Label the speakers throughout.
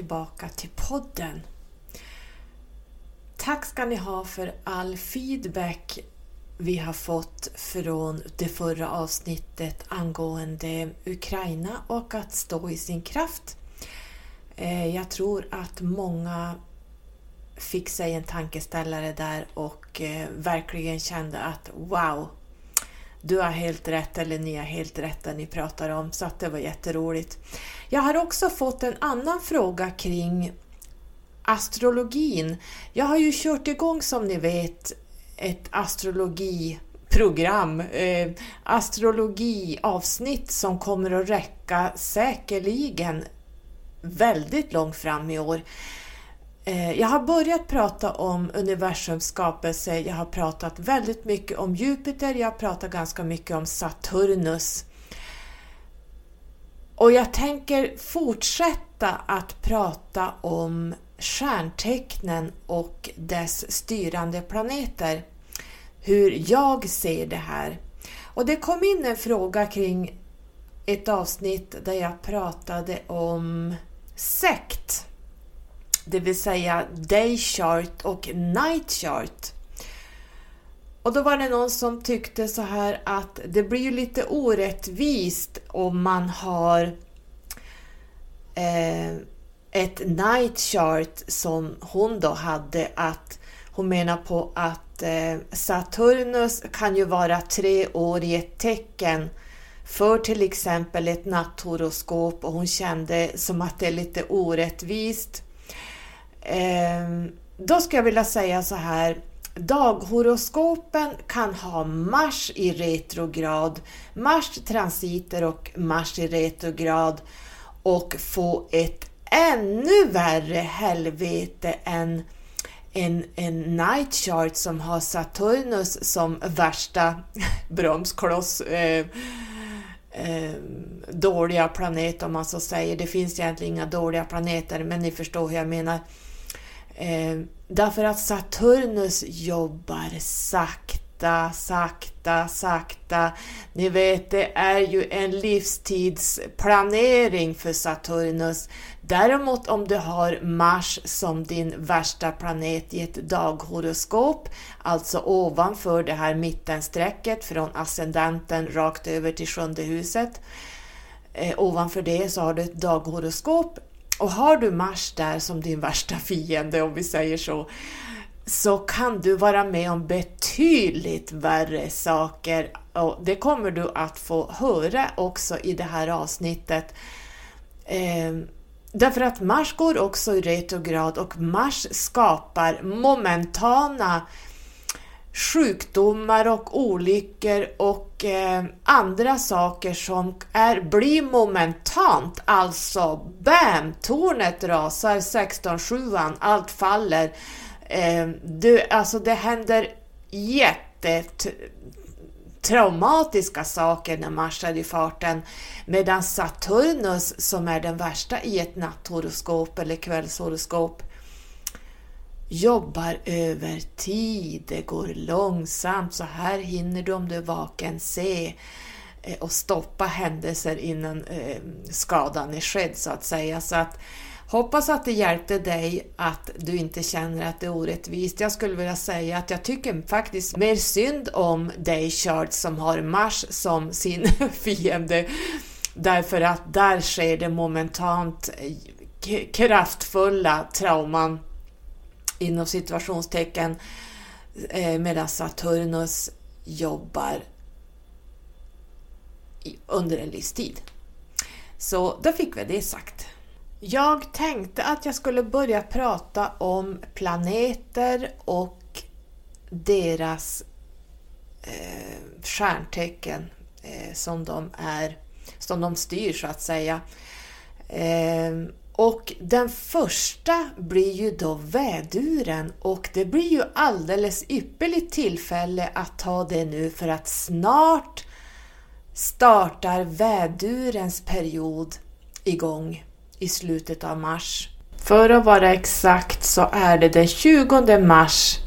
Speaker 1: tillbaka till podden. Tack ska ni ha för all feedback vi har fått från det förra avsnittet angående Ukraina och att stå i sin kraft. Eh, jag tror att många fick sig en tankeställare där och eh, verkligen kände att wow, du har helt rätt eller ni har helt rätt det ni pratar om. Så att det var jätteroligt. Jag har också fått en annan fråga kring astrologin. Jag har ju kört igång som ni vet ett astrologiprogram, eh, astrologiavsnitt som kommer att räcka säkerligen väldigt långt fram i år. Eh, jag har börjat prata om universums skapelse, jag har pratat väldigt mycket om Jupiter, jag har pratat ganska mycket om Saturnus. Och jag tänker fortsätta att prata om stjärntecknen och dess styrande planeter. Hur jag ser det här. Och det kom in en fråga kring ett avsnitt där jag pratade om sekt det vill säga day chart och night chart. Och då var det någon som tyckte så här att det blir ju lite orättvist om man har eh, ett night chart som hon då hade att hon menar på att eh, Saturnus kan ju vara tre år i ett tecken för till exempel ett natthoroskop och hon kände som att det är lite orättvist Ehm, då skulle jag vilja säga så här. Daghoroskopen kan ha Mars i retrograd, Mars transiter och Mars i retrograd och få ett ännu värre helvete än en, en night chart som har Saturnus som värsta bromskloss. Eh, eh, dåliga planet om man så säger. Det finns egentligen inga dåliga planeter men ni förstår hur jag menar. Eh, därför att Saturnus jobbar sakta, sakta, sakta. Ni vet, det är ju en livstidsplanering för Saturnus. Däremot om du har Mars som din värsta planet i ett daghoroskop, alltså ovanför det här mittenstrecket från ascendenten rakt över till sjunde huset. Eh, ovanför det så har du ett daghoroskop och har du Mars där som din värsta fiende, om vi säger så, så kan du vara med om betydligt värre saker. Och det kommer du att få höra också i det här avsnittet. Eh, därför att Mars går också i retrograd och Mars skapar momentana sjukdomar och olyckor och eh, andra saker som är, blir momentant. Alltså BAM! Tornet rasar, 16-7, allt faller. Eh, du, alltså det händer jättetraumatiska saker när Mars är i farten. Medan Saturnus, som är den värsta i ett natthoroskop eller kvällshoroskop, jobbar över tid, det går långsamt, så här hinner du om du är vaken se eh, och stoppa händelser innan eh, skadan är skedd så att säga. Så att Hoppas att det hjälpte dig att du inte känner att det är orättvist. Jag skulle vilja säga att jag tycker faktiskt mer synd om dig Charles som har Mars som sin fiende. Därför att där sker det momentant eh, kraftfulla trauman inom situationstecken eh, medan Saturnus jobbar under en livstid. Så då fick vi det sagt. Jag tänkte att jag skulle börja prata om planeter och deras eh, stjärntecken eh, som de är, som de styr så att säga. Eh, och den första blir ju då väduren och det blir ju alldeles ypperligt tillfälle att ta det nu för att snart startar vädurens period igång i slutet av mars. För att vara exakt så är det den 20 mars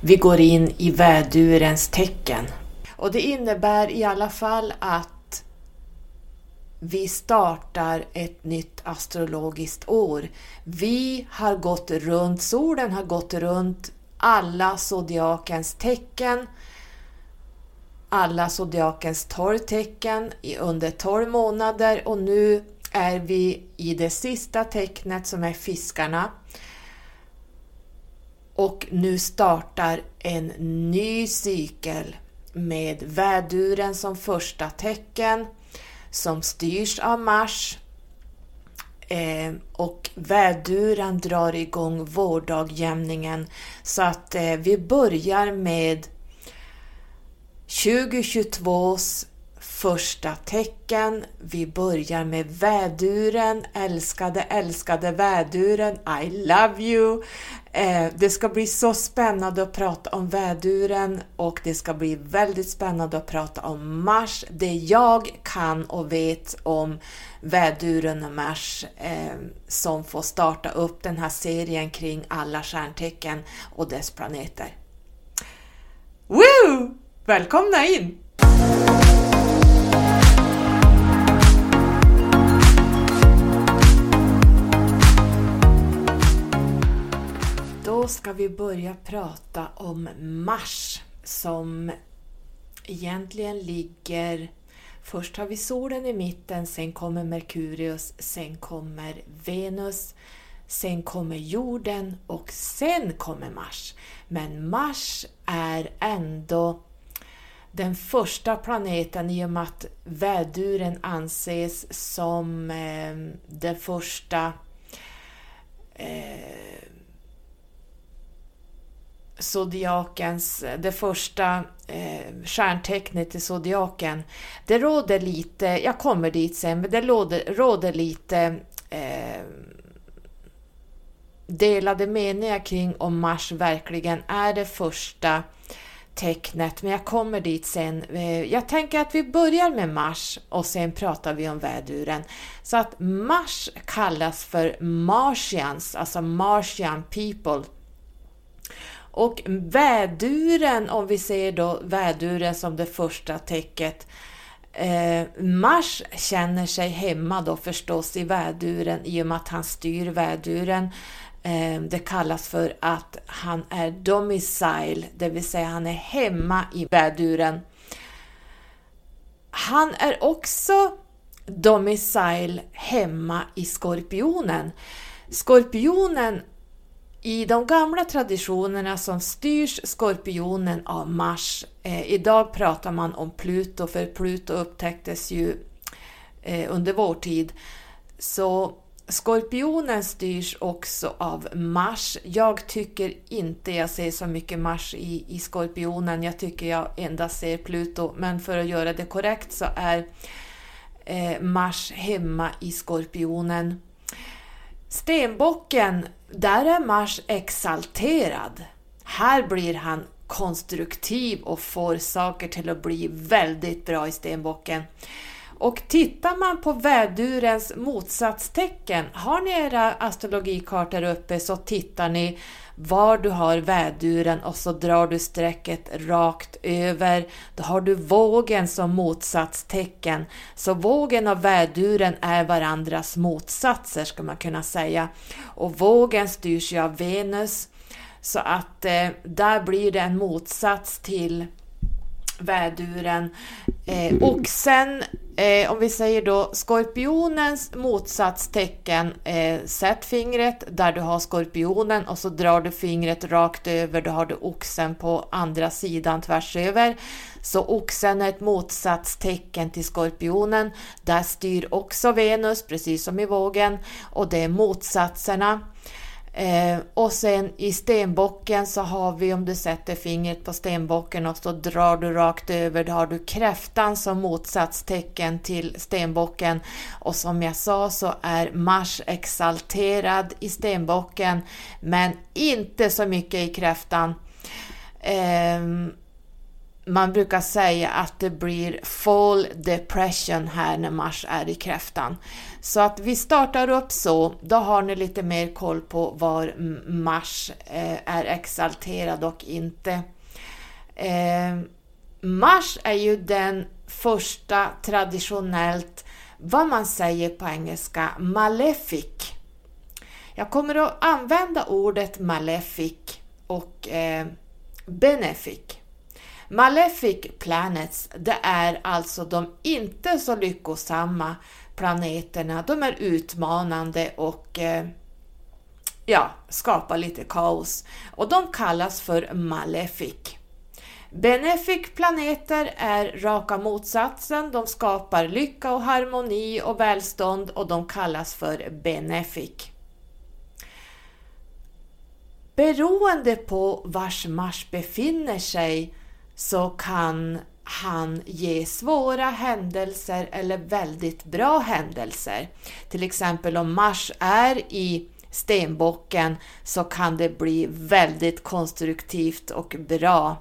Speaker 1: vi går in i vädurens tecken. Och det innebär i alla fall att vi startar ett nytt astrologiskt år. Vi har gått runt, solen har gått runt alla zodiakens tecken, alla zodiakens 12 tecken under 12 månader och nu är vi i det sista tecknet som är fiskarna. Och nu startar en ny cykel med väduren som första tecken som styrs av Mars. Eh, och väduren drar igång vårdagjämningen. Så att eh, vi börjar med 2022s första tecken. Vi börjar med väduren, älskade, älskade väduren, I love you. Eh, det ska bli så spännande att prata om väduren och det ska bli väldigt spännande att prata om Mars. Det jag kan och vet om väduren och Mars eh, som får starta upp den här serien kring alla stjärntecken och dess planeter. Woo! Välkomna in! Då ska vi börja prata om Mars som egentligen ligger Först har vi solen i mitten, sen kommer Merkurius, sen kommer Venus, sen kommer jorden och sen kommer Mars. Men Mars är ändå den första planeten i och med att väduren anses som eh, den första eh, zodiakens, det första eh, stjärntecknet i zodiaken. Det råder lite, jag kommer dit sen, men det råder, råder lite eh, delade meningar kring om Mars verkligen är det första tecknet, men jag kommer dit sen. Eh, jag tänker att vi börjar med Mars och sen pratar vi om väduren. Så att Mars kallas för Martians, alltså Martian people. Och väduren, om vi ser då väduren som det första tecket, eh, Mars känner sig hemma då förstås i väduren i och med att han styr väduren. Eh, det kallas för att han är domicile, det vill säga han är hemma i väduren. Han är också domicile hemma i skorpionen. Skorpionen i de gamla traditionerna som styrs skorpionen av Mars. Eh, idag pratar man om Pluto, för Pluto upptäcktes ju eh, under vår tid. Så Skorpionen styrs också av Mars. Jag tycker inte jag ser så mycket Mars i, i Skorpionen. Jag tycker jag endast ser Pluto. Men för att göra det korrekt så är eh, Mars hemma i Skorpionen. Stenbocken, där är Mars exalterad. Här blir han konstruktiv och får saker till att bli väldigt bra i stenbocken. Och tittar man på vädurens motsatstecken, har ni era astrologikartor uppe så tittar ni var du har väduren och så drar du strecket rakt över. Då har du vågen som motsatstecken. Så vågen och väduren är varandras motsatser ska man kunna säga. Och vågen styrs ju av Venus. Så att eh, där blir det en motsats till väduren. Eh, och sen eh, om vi säger då skorpionens motsatstecken, eh, sätt fingret där du har skorpionen och så drar du fingret rakt över, då har du oxen på andra sidan tvärs över. Så oxen är ett motsatstecken till skorpionen. Där styr också Venus, precis som i vågen, och det är motsatserna. Eh, och sen i stenbocken så har vi, om du sätter fingret på stenbocken och så drar du rakt över, då har du kräftan som motsatstecken till stenbocken. Och som jag sa så är Mars exalterad i stenbocken, men inte så mycket i kräftan. Eh, man brukar säga att det blir fall depression här när Mars är i kräftan. Så att vi startar upp så, då har ni lite mer koll på var Mars eh, är exalterad och inte. Eh, Mars är ju den första traditionellt vad man säger på engelska malefic. Jag kommer att använda ordet malefic och eh, benefic. Malefic planets, det är alltså de inte så lyckosamma planeterna. De är utmanande och eh, ja, skapar lite kaos och de kallas för malefic. Benefic planeter är raka motsatsen. De skapar lycka och harmoni och välstånd och de kallas för benefic. Beroende på vars Mars befinner sig så kan han ge svåra händelser eller väldigt bra händelser. Till exempel om Mars är i stenbocken så kan det bli väldigt konstruktivt och bra.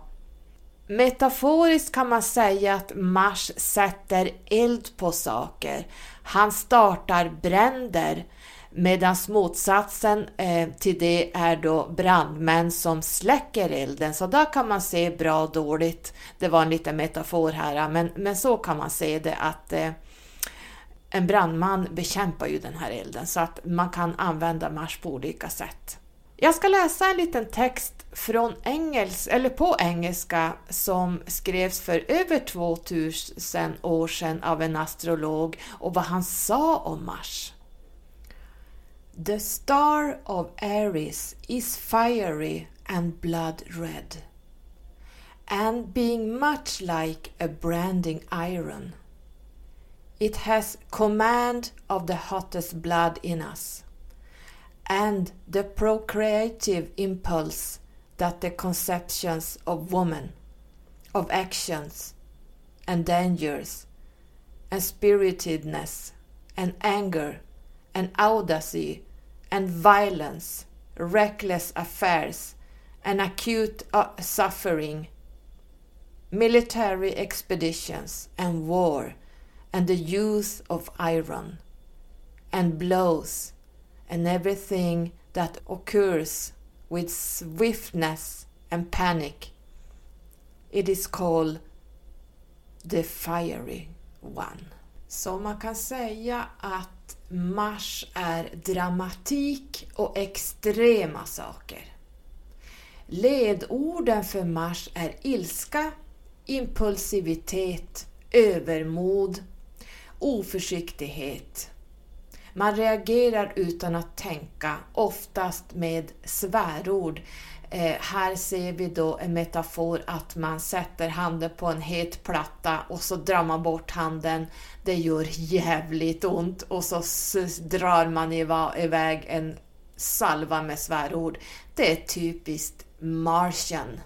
Speaker 1: Metaforiskt kan man säga att Mars sätter eld på saker. Han startar bränder medan motsatsen eh, till det är då brandmän som släcker elden. Så där kan man se bra och dåligt. Det var en liten metafor här, men, men så kan man se det att eh, en brandman bekämpar ju den här elden så att man kan använda Mars på olika sätt. Jag ska läsa en liten text från engels, eller på engelska som skrevs för över 2000 år sedan av en astrolog och vad han sa om Mars. The star of Aries is fiery and blood red and being much like a branding iron. It has command of the hottest blood in us and the procreative impulse that the conceptions of woman, of actions and dangers and spiritedness and anger and audacy and violence, reckless affairs and acute uh, suffering, military expeditions and war and the use of iron and blows and everything that occurs with swiftness and panic. It is called the fiery one. Så man kan säga att Mars är dramatik och extrema saker. Ledorden för Mars är ilska, impulsivitet, övermod, oförsiktighet, man reagerar utan att tänka, oftast med svärord. Eh, här ser vi då en metafor att man sätter handen på en het platta och så drar man bort handen. Det gör jävligt ont och så drar man iväg en salva med svärord. Det är typiskt Martian.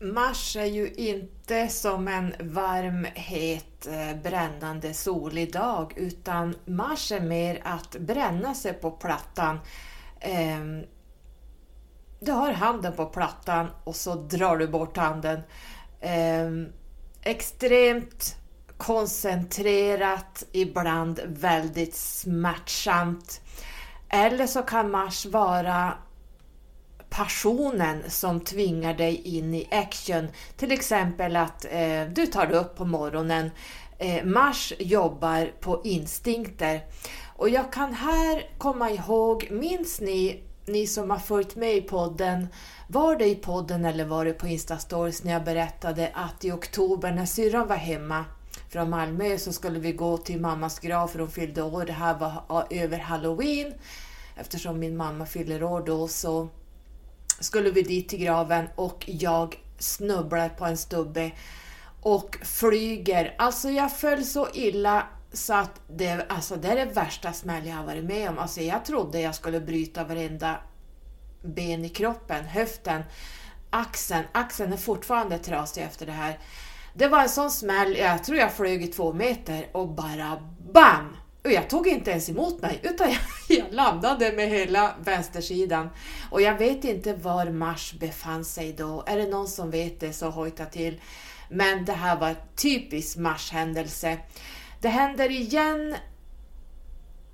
Speaker 1: Mars är ju inte som en varm, het, eh, brännande solig dag utan Mars är mer att bränna sig på plattan. Eh, du har handen på plattan och så drar du bort handen. Eh, extremt koncentrerat, ibland väldigt smärtsamt. Eller så kan Mars vara passionen som tvingar dig in i action. Till exempel att eh, du tar dig upp på morgonen. Eh, Mars jobbar på instinkter. Och jag kan här komma ihåg, minns ni, ni som har följt med i podden, var det i podden eller var det på Instastories när jag berättade att i oktober när syrran var hemma från Malmö så skulle vi gå till mammas grav för hon fyllde år. Det här var över halloween. Eftersom min mamma fyller år då så skulle vi dit till graven och jag snubblar på en stubbe och flyger. Alltså jag föll så illa så att det, alltså det är det värsta smäll jag har varit med om. Alltså jag trodde jag skulle bryta varenda ben i kroppen, höften, axeln. Axeln är fortfarande trasig efter det här. Det var en sån smäll, jag tror jag flög i två meter och bara BAM! Och jag tog inte ens emot mig, utan jag, jag landade med hela vänstersidan. Och jag vet inte var Mars befann sig då. Är det någon som vet det så hojta till. Men det här var typisk Mars-händelse. Det händer igen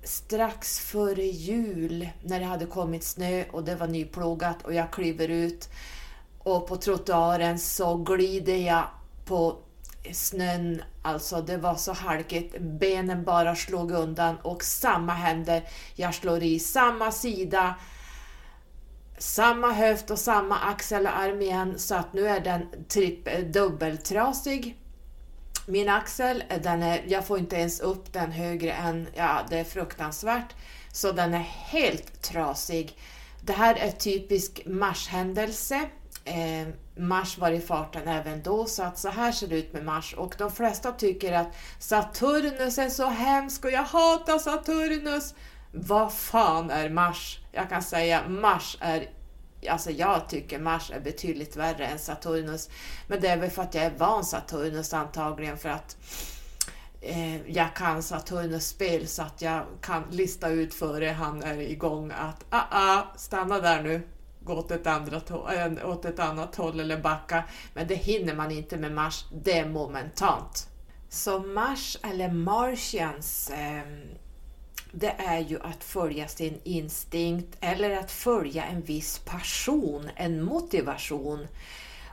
Speaker 1: strax före jul när det hade kommit snö och det var nyplogat och jag kliver ut. Och på trottoaren så glider jag på snön, alltså det var så halkigt, benen bara slog undan och samma händer, jag slår i samma sida, samma höft och samma axel och arm igen. Så att nu är den tripp, dubbeltrasig. Min axel, eh, den är, jag får inte ens upp den högre än, ja det är fruktansvärt, så den är helt trasig. Det här är typisk marshändelse. Eh, Mars var i farten även då, så att så här ser det ut med Mars. Och de flesta tycker att Saturnus är så hemsk och jag hatar Saturnus. Vad fan är Mars? Jag kan säga Mars är Alltså jag tycker Mars är betydligt värre än Saturnus. Men det är väl för att jag är van Saturnus antagligen för att eh, jag kan Saturnus spel så att jag kan lista ut före han är igång att ah, ah, stanna där nu, gå åt ett, andra åt ett annat håll eller backa. Men det hinner man inte med Mars, det är momentant. Så Mars eller Martians eh, det är ju att följa sin instinkt eller att följa en viss passion, en motivation.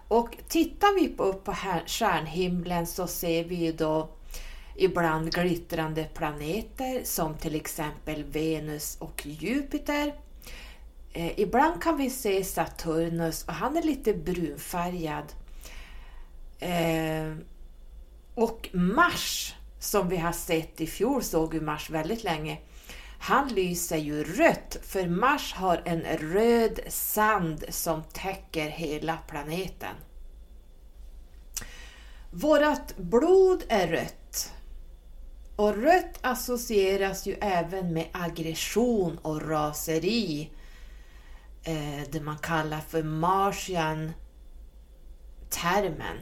Speaker 1: Och tittar vi upp på stjärnhimlen så ser vi ju då ibland glittrande planeter som till exempel Venus och Jupiter. Eh, ibland kan vi se Saturnus och han är lite brunfärgad. Eh, och Mars, som vi har sett i fjol, såg ju Mars väldigt länge. Han lyser ju rött för Mars har en röd sand som täcker hela planeten. Vårat blod är rött och rött associeras ju även med aggression och raseri. Eh, det man kallar för Martian termen.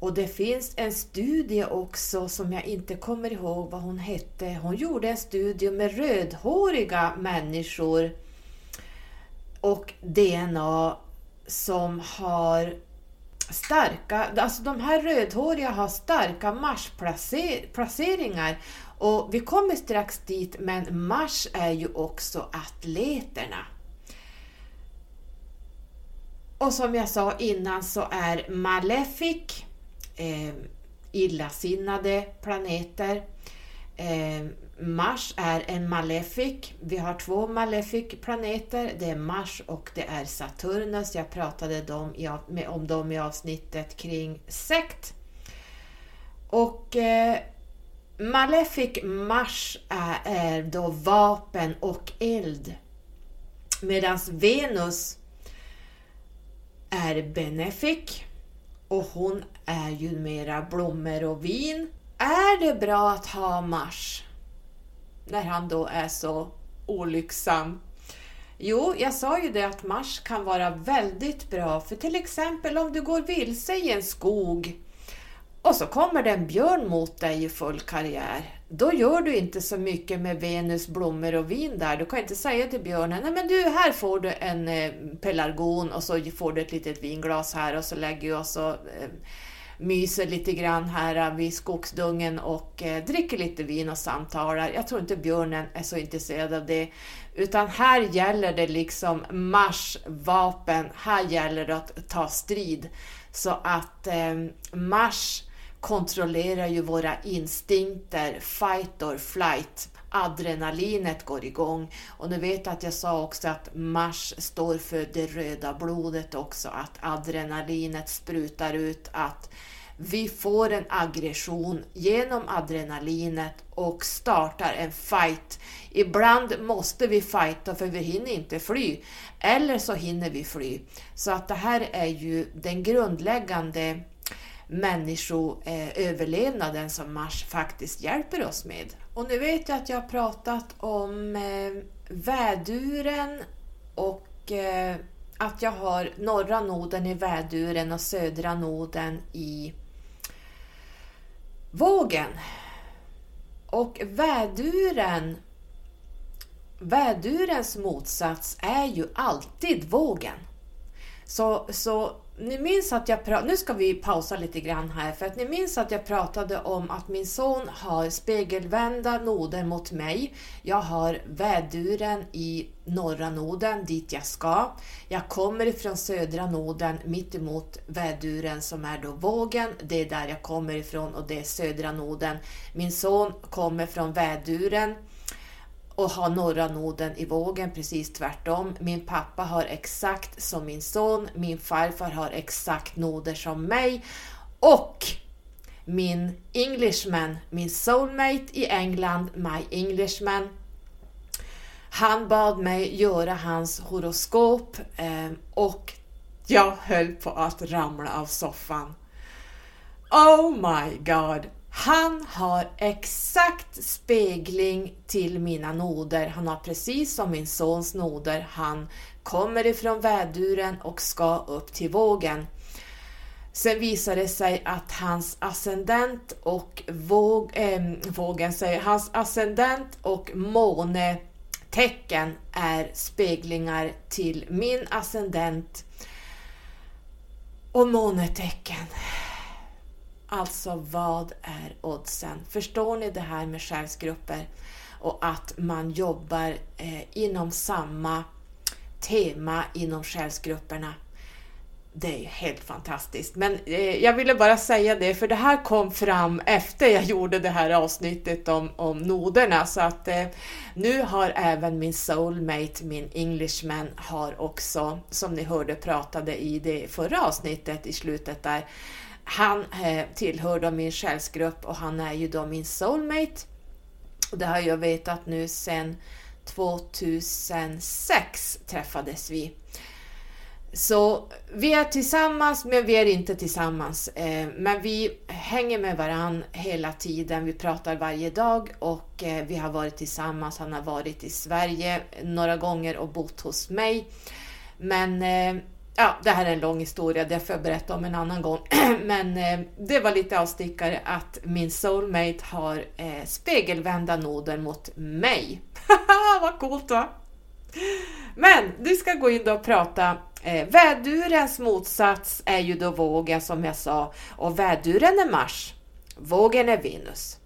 Speaker 1: Och det finns en studie också som jag inte kommer ihåg vad hon hette. Hon gjorde en studie med rödhåriga människor och DNA som har starka, alltså de här rödhåriga har starka Marsplaceringar och vi kommer strax dit men Mars är ju också atleterna. Och som jag sa innan så är Malefic eh, illasinnade planeter. Eh, Mars är en malefic. Vi har två malefic planeter. Det är Mars och det är Saturnus. Jag pratade dem i, med, om dem i avsnittet kring sekt. Och eh, Malefic Mars är, är då vapen och eld. Medan Venus är benefic och hon är ju mera blommor och vin. Är det bra att ha Mars när han då är så olycksam? Jo, jag sa ju det att Mars kan vara väldigt bra för till exempel om du går vilse i en skog och så kommer det en björn mot dig i full karriär. Då gör du inte så mycket med Venus blommor och vin där. Du kan inte säga till björnen, nej men du, här får du en eh, pelargon och så får du ett litet vinglas här och så lägger jag och så eh, myser lite grann här eh, vid skogsdungen och eh, dricker lite vin och samtalar. Jag tror inte björnen är så intresserad av det. Utan här gäller det liksom Mars vapen, här gäller det att ta strid. Så att eh, Mars kontrollerar ju våra instinkter, fight or flight. Adrenalinet går igång. Och nu vet att jag sa också att Mars står för det röda blodet också, att adrenalinet sprutar ut, att vi får en aggression genom adrenalinet och startar en fight. Ibland måste vi fighta för vi hinner inte fly, eller så hinner vi fly. Så att det här är ju den grundläggande människoöverlevnaden eh, som Mars faktiskt hjälper oss med. Och nu vet jag att jag har pratat om eh, väduren och eh, att jag har norra noden i väduren och södra noden i vågen. Och väduren, vädurens motsats är ju alltid vågen. Så, så ni minns att jag pratade, nu ska vi pausa lite grann här, för att ni minns att jag pratade om att min son har spegelvända noder mot mig. Jag har väduren i norra noden dit jag ska. Jag kommer ifrån södra noden mitt emot väduren som är då vågen. Det är där jag kommer ifrån och det är södra noden. Min son kommer från väduren och ha norra noden i vågen precis tvärtom. Min pappa har exakt som min son, min farfar har exakt noder som mig och min Englishman, min soulmate i England, my Englishman, han bad mig göra hans horoskop ehm, och jag höll på att ramla av soffan. Oh my god! Han har exakt spegling till mina noder. Han har precis som min sons noder. Han kommer ifrån väduren och ska upp till vågen. Sen visar det sig att hans ascendent och våg, äh, vågen säger, hans ascendent och månetecken är speglingar till min ascendent och månetecken. Alltså vad är oddsen? Förstår ni det här med själsgrupper och att man jobbar eh, inom samma tema inom själsgrupperna? Det är ju helt fantastiskt. Men eh, jag ville bara säga det, för det här kom fram efter jag gjorde det här avsnittet om, om noderna. Så att eh, nu har även min soulmate, min Englishman, har också, som ni hörde pratade i det förra avsnittet i slutet där, han eh, tillhör då min själsgrupp och han är ju då min soulmate. Och det har jag vetat nu sedan 2006 träffades vi. Så vi är tillsammans, men vi är inte tillsammans. Eh, men vi hänger med varann hela tiden. Vi pratar varje dag och eh, vi har varit tillsammans. Han har varit i Sverige några gånger och bott hos mig. Men eh, Ja, det här är en lång historia, det får jag berätta om en annan gång. Men eh, det var lite avstickare att min soulmate har eh, spegelvända noder mot mig. Vad coolt va? Men du ska gå in och prata. Eh, vädurens motsats är ju då vågen som jag sa och väduren är Mars. Vågen är Venus.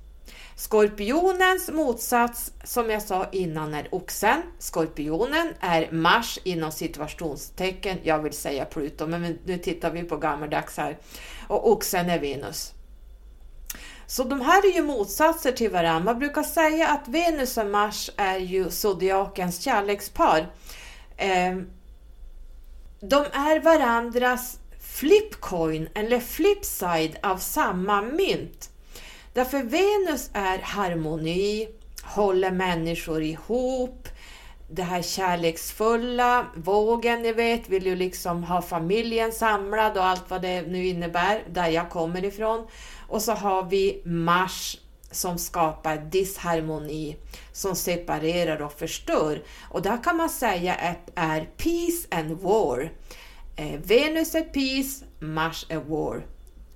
Speaker 1: Skorpionens motsats, som jag sa innan, är oxen. Skorpionen är Mars inom situationstecken, jag vill säga Pluto, men nu tittar vi på gammaldags här. Och oxen är Venus. Så de här är ju motsatser till varandra. Man brukar säga att Venus och Mars är ju zodiakens kärlekspar. Ehm, de är varandras flipcoin eller flipside av samma mynt. Därför Venus är harmoni, håller människor ihop, det här kärleksfulla, vågen ni vet, vill ju liksom ha familjen samlad och allt vad det nu innebär, där jag kommer ifrån. Och så har vi Mars som skapar disharmoni, som separerar och förstör. Och där kan man säga att är peace and war. Eh, Venus är peace, Mars är war.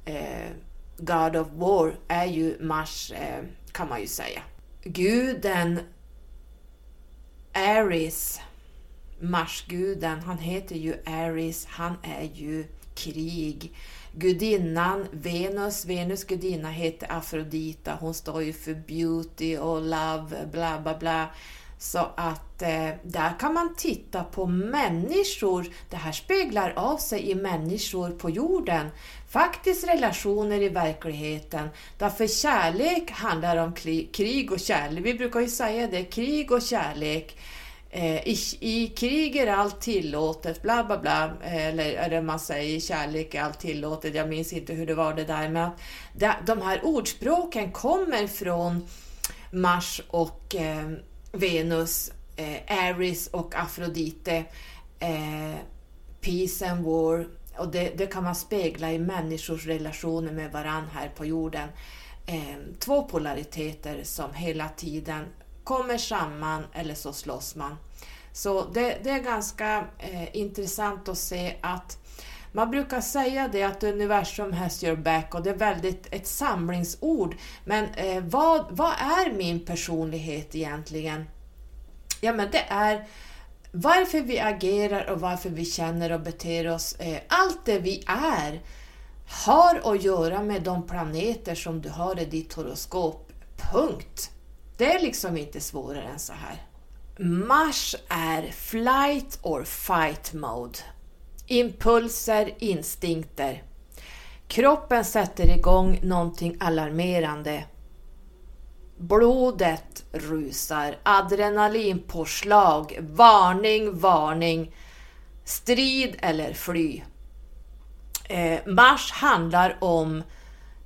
Speaker 1: Eh, God of War är ju Mars, eh, kan man ju säga. Guden Ares, Marsguden, han heter ju Ares, han är ju krig. Gudinnan Venus, Venus gudinna heter Afrodita, hon står ju för beauty och love, bla bla bla. Så att eh, där kan man titta på människor, det här speglar av sig i människor på jorden. Faktiskt relationer i verkligheten. Därför kärlek handlar om krig och kärlek. Vi brukar ju säga det, krig och kärlek. Eh, I, I krig är allt tillåtet, bla bla bla. Eller, eller man säger kärlek är allt tillåtet. Jag minns inte hur det var det där. Men de här ordspråken kommer från Mars och eh, Venus, eh, Aries och Afrodite, eh, Peace and War. Och det, det, kan man spegla i människors relationer med varandra här på jorden. Eh, två polariteter som hela tiden kommer samman eller så slåss man. Så det, det är ganska eh, intressant att se att man brukar säga det att universum has your back och det är väldigt ett samlingsord. Men eh, vad, vad är min personlighet egentligen? Ja, men det är varför vi agerar och varför vi känner och beter oss, eh, allt det vi är, har att göra med de planeter som du har i ditt horoskop. Punkt. Det är liksom inte svårare än så här. Mars är flight or fight mode. Impulser, instinkter. Kroppen sätter igång någonting alarmerande. Blodet rusar, adrenalinpåslag, varning, varning, strid eller fly. Eh, Mars handlar om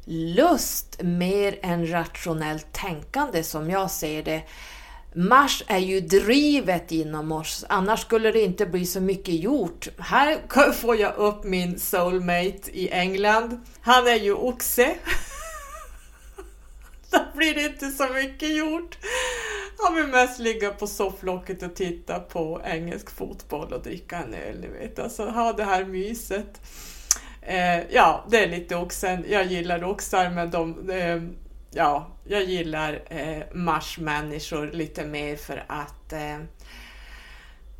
Speaker 1: lust mer än rationellt tänkande som jag ser det. Mars är ju drivet inom oss, annars skulle det inte bli så mycket gjort. Här får jag upp min soulmate i England. Han är ju oxe. Då blir det inte så mycket gjort. Han vill mest ligga på sofflocket och titta på engelsk fotboll och dricka en öl, ni vet. Alltså ha det här myset. Eh, ja, det är lite oxen. Jag gillar oxar, men de, eh, ja, jag gillar eh, marsmänniskor lite mer för att eh,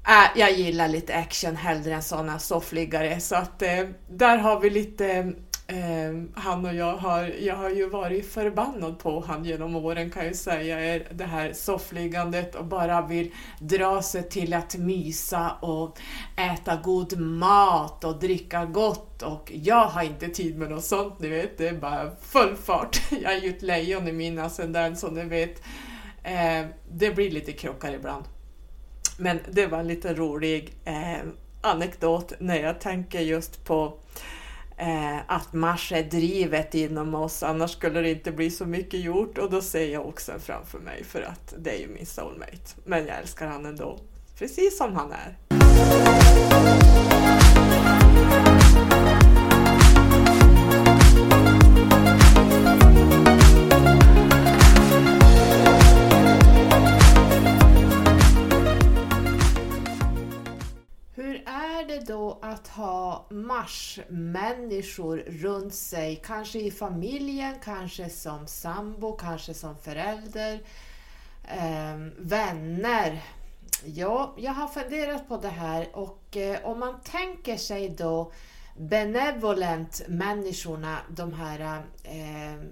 Speaker 1: äh, jag gillar lite action hellre än sådana soffliggare. Så att eh, där har vi lite Eh, Ehm, han och jag har, jag har ju varit förbannad på han genom åren kan jag säga, är det här soffliggandet och bara vill dra sig till att mysa och äta god mat och dricka gott och jag har inte tid med något sånt, ni vet, det är bara full fart. Jag är ju ett lejon i min ascendent som ni vet. Eh, det blir lite krockar ibland. Men det var en lite rolig eh, anekdot när jag tänker just på eh, att Mars är drivet inom oss, annars skulle det inte bli så mycket gjort och då ser jag också framför mig för att det är ju min soulmate. Men jag älskar han ändå, precis som han är. Det då att ha Mars-människor runt sig, kanske i familjen, kanske som sambo, kanske som förälder, eh, vänner. Ja, jag har funderat på det här och eh, om man tänker sig då benevolent människorna, de här eh,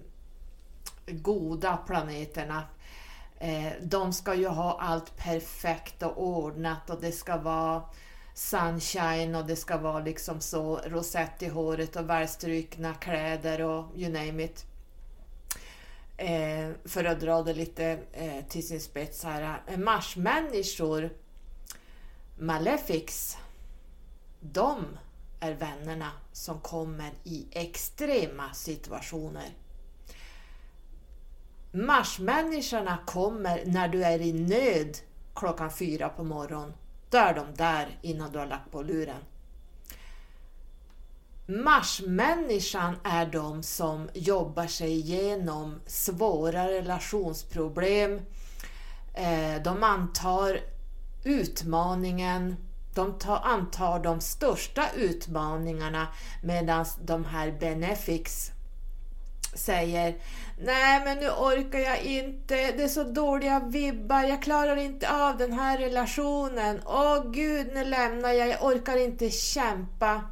Speaker 1: goda planeterna, eh, de ska ju ha allt perfekt och ordnat och det ska vara sunshine och det ska vara liksom så rosett i håret och välstrukna kläder och you name it. Eh, för att dra det lite eh, till sin spets här. Eh, marsmänniskor, Malefics, de är vännerna som kommer i extrema situationer. Marsmänniskorna kommer när du är i nöd klockan fyra på morgonen då är de där innan du har lagt på luren. Marsmänniskan är de som jobbar sig igenom svåra relationsproblem. Eh, de antar utmaningen, de antar de största utmaningarna medan de här benefics säger Nej men nu orkar jag inte, det är så dåliga vibbar, jag klarar inte av den här relationen. Åh gud, nu lämnar jag, jag orkar inte kämpa.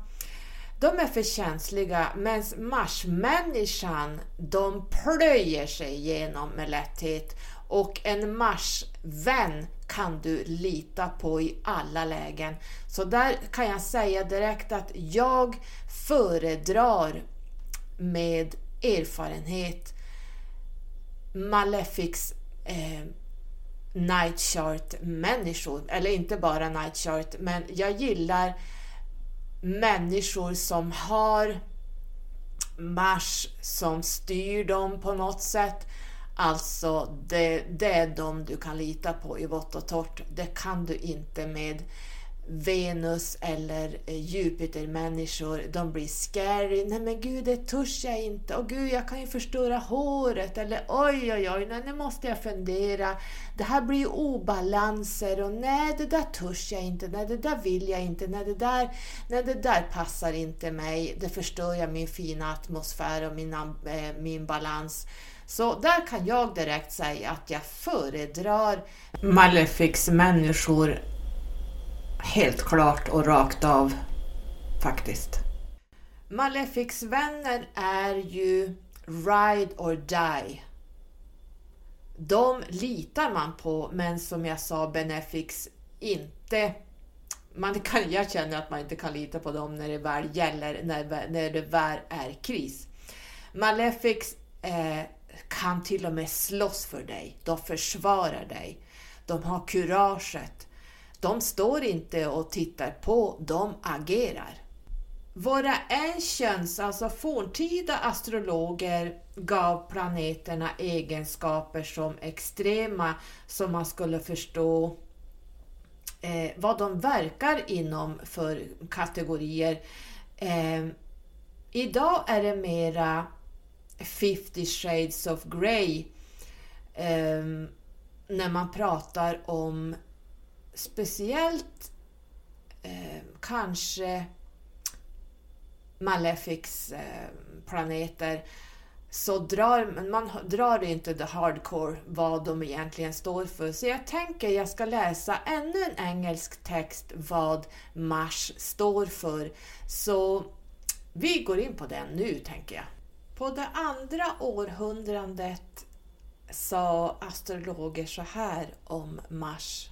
Speaker 1: De är för känsliga, medan Marsmänniskan, de plöjer sig igenom med lätthet. Och en Marsvän kan du lita på i alla lägen. Så där kan jag säga direkt att jag föredrar med erfarenhet Malefics eh, night chart-människor, eller inte bara night chart, men jag gillar människor som har Mars som styr dem på något sätt. Alltså, det, det är de du kan lita på i vått och torrt. Det kan du inte med Venus eller eh, Jupiter-människor, de blir scary. Nej men gud, det törs jag inte. Och gud, jag kan ju förstöra håret. Eller oj, oj, oj, nej, nu måste jag fundera. Det här blir ju obalanser och nej, det där törs jag inte. Nej, det där vill jag inte. Nej, det där, nej, det där passar inte mig. Det förstör jag min fina atmosfär och min, äh, eh, min balans. Så där kan jag direkt säga att jag föredrar malefix-människor helt klart och rakt av faktiskt. Malefics vänner är ju ride or die. De litar man på, men som jag sa, Benefics inte. Man kan, jag känner att man inte kan lita på dem när det väl gäller, när, när det väl är kris. Malefics eh, kan till och med slåss för dig. De försvarar dig. De har kuraget. De står inte och tittar på, de agerar. Våra ancients, alltså forntida astrologer, gav planeterna egenskaper som extrema, som man skulle förstå eh, vad de verkar inom för kategorier. Eh, idag är det mera 50 shades of grey eh, när man pratar om speciellt eh, kanske Malefics eh, planeter så drar man drar inte the hardcore vad de egentligen står för. Så jag tänker jag ska läsa ännu en engelsk text vad Mars står för. Så vi går in på den nu tänker jag. På det andra århundradet sa astrologer så här om Mars.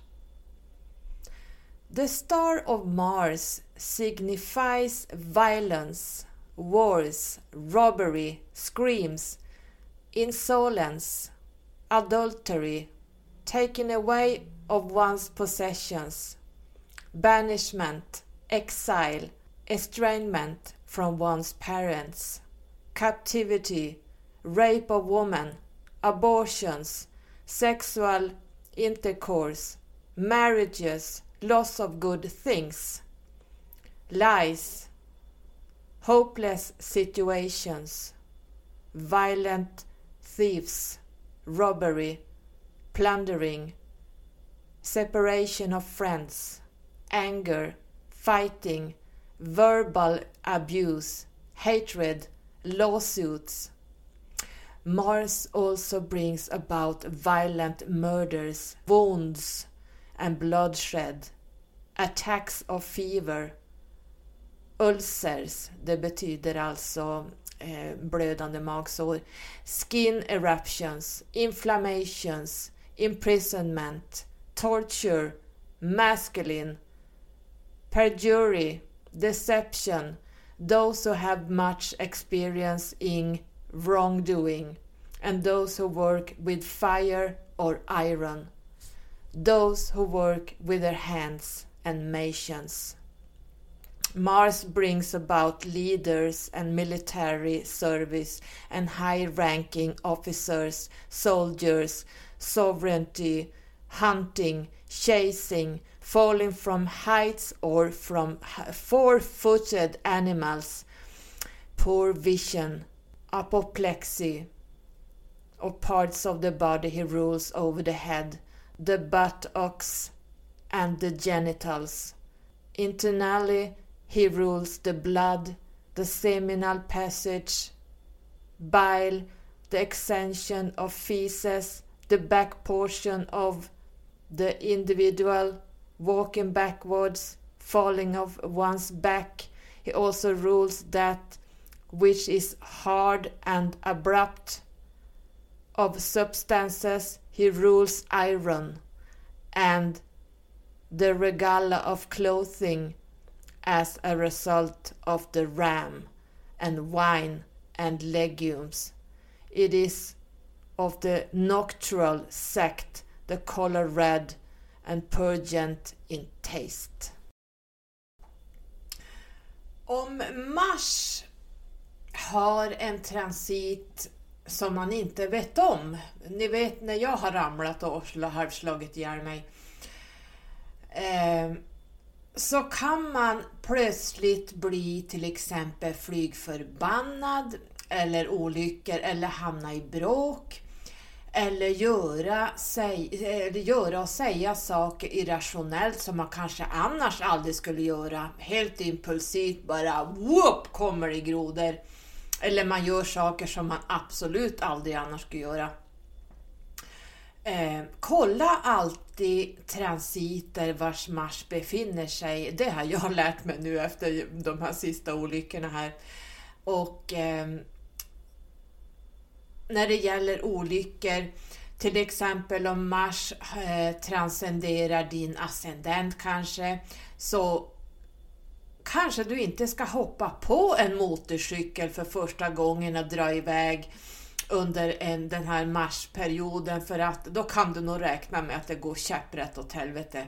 Speaker 1: The star of Mars signifies violence, wars, robbery, screams, insolence, adultery, taking away of one's possessions, banishment, exile, estrangement from one's parents, captivity, rape of woman, abortions, sexual intercourse, marriages, loss of good things, lies, hopeless situations, violent thieves, robbery, plundering, separation of friends, anger, fighting, verbal abuse, hatred, lawsuits. Mars also brings about violent murders, wounds, and bloodshed, attacks of fever, ulcers, det betyder alltså eh, blödande magsår, skin eruptions, inflammations, imprisonment, torture, masculine, perjury, deception, those who have much experience in wrongdoing, and those who work with fire or iron those who work with their hands and machines. Mars brings about leaders and military service and high ranking officers, soldiers, sovereignty, hunting, chasing, falling from heights or from four footed animals, poor vision, apoplexy, or parts of the body he rules over the head the buttocks, and the genitals. Internally, he rules the blood, the seminal passage, bile, the extension of feces, the back portion of the individual, walking backwards, falling of one's back. He also rules that which is hard and abrupt of substances he rules iron and the regala of clothing as a result of the ram and wine and legumes. It is of the nocturnal sect, the color red and pungent in taste. Om Mars har en transit som man inte vet om. Ni vet när jag har ramlat och halvslagit ihjäl mig. Eh, så kan man plötsligt bli till exempel flygförbannad eller olyckor eller hamna i bråk eller göra, säg, eller göra och säga saker irrationellt som man kanske annars aldrig skulle göra. Helt impulsivt bara whoop kommer det grodor. Eller man gör saker som man absolut aldrig annars skulle göra. Eh, kolla alltid transiter vars Mars befinner sig. Det har jag lärt mig nu efter de här sista olyckorna här. Och eh, när det gäller olyckor, till exempel om Mars eh, transcenderar din ascendent kanske, så kanske du inte ska hoppa på en motorcykel för första gången och dra iväg under en, den här marsperioden för att då kan du nog räkna med att det går käpprätt åt helvete.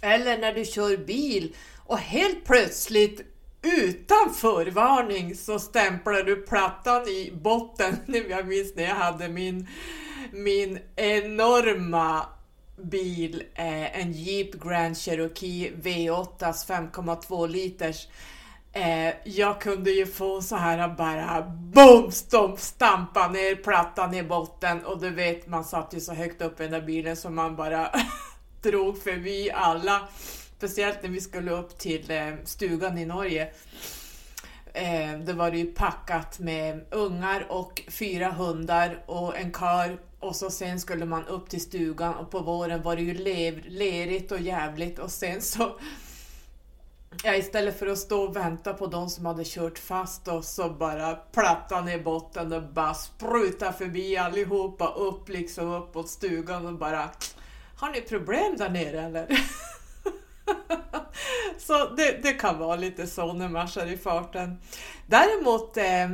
Speaker 1: Eller när du kör bil och helt plötsligt utan förvarning så stämplar du plattan i botten. Jag minns när jag hade min, min enorma bil, eh, en Jeep Grand Cherokee V8 5,2 liters Eh, jag kunde ju få så här bara BOOM! Stomp, stampa ner plattan i botten och du vet man satt ju så högt upp i den där bilen så man bara drog förbi alla. Speciellt när vi skulle upp till eh, stugan i Norge. Eh, då var det ju packat med ungar och fyra hundar och en kar och så sen skulle man upp till stugan och på våren var det ju lerigt och jävligt och sen så Ja, istället för att stå och vänta på de som hade kört fast och så bara plattan i botten och bara spruta förbi allihopa upp liksom uppåt stugan och bara Har ni problem där nere eller? så det, det, kan vara lite så när man kör i farten. Däremot eh,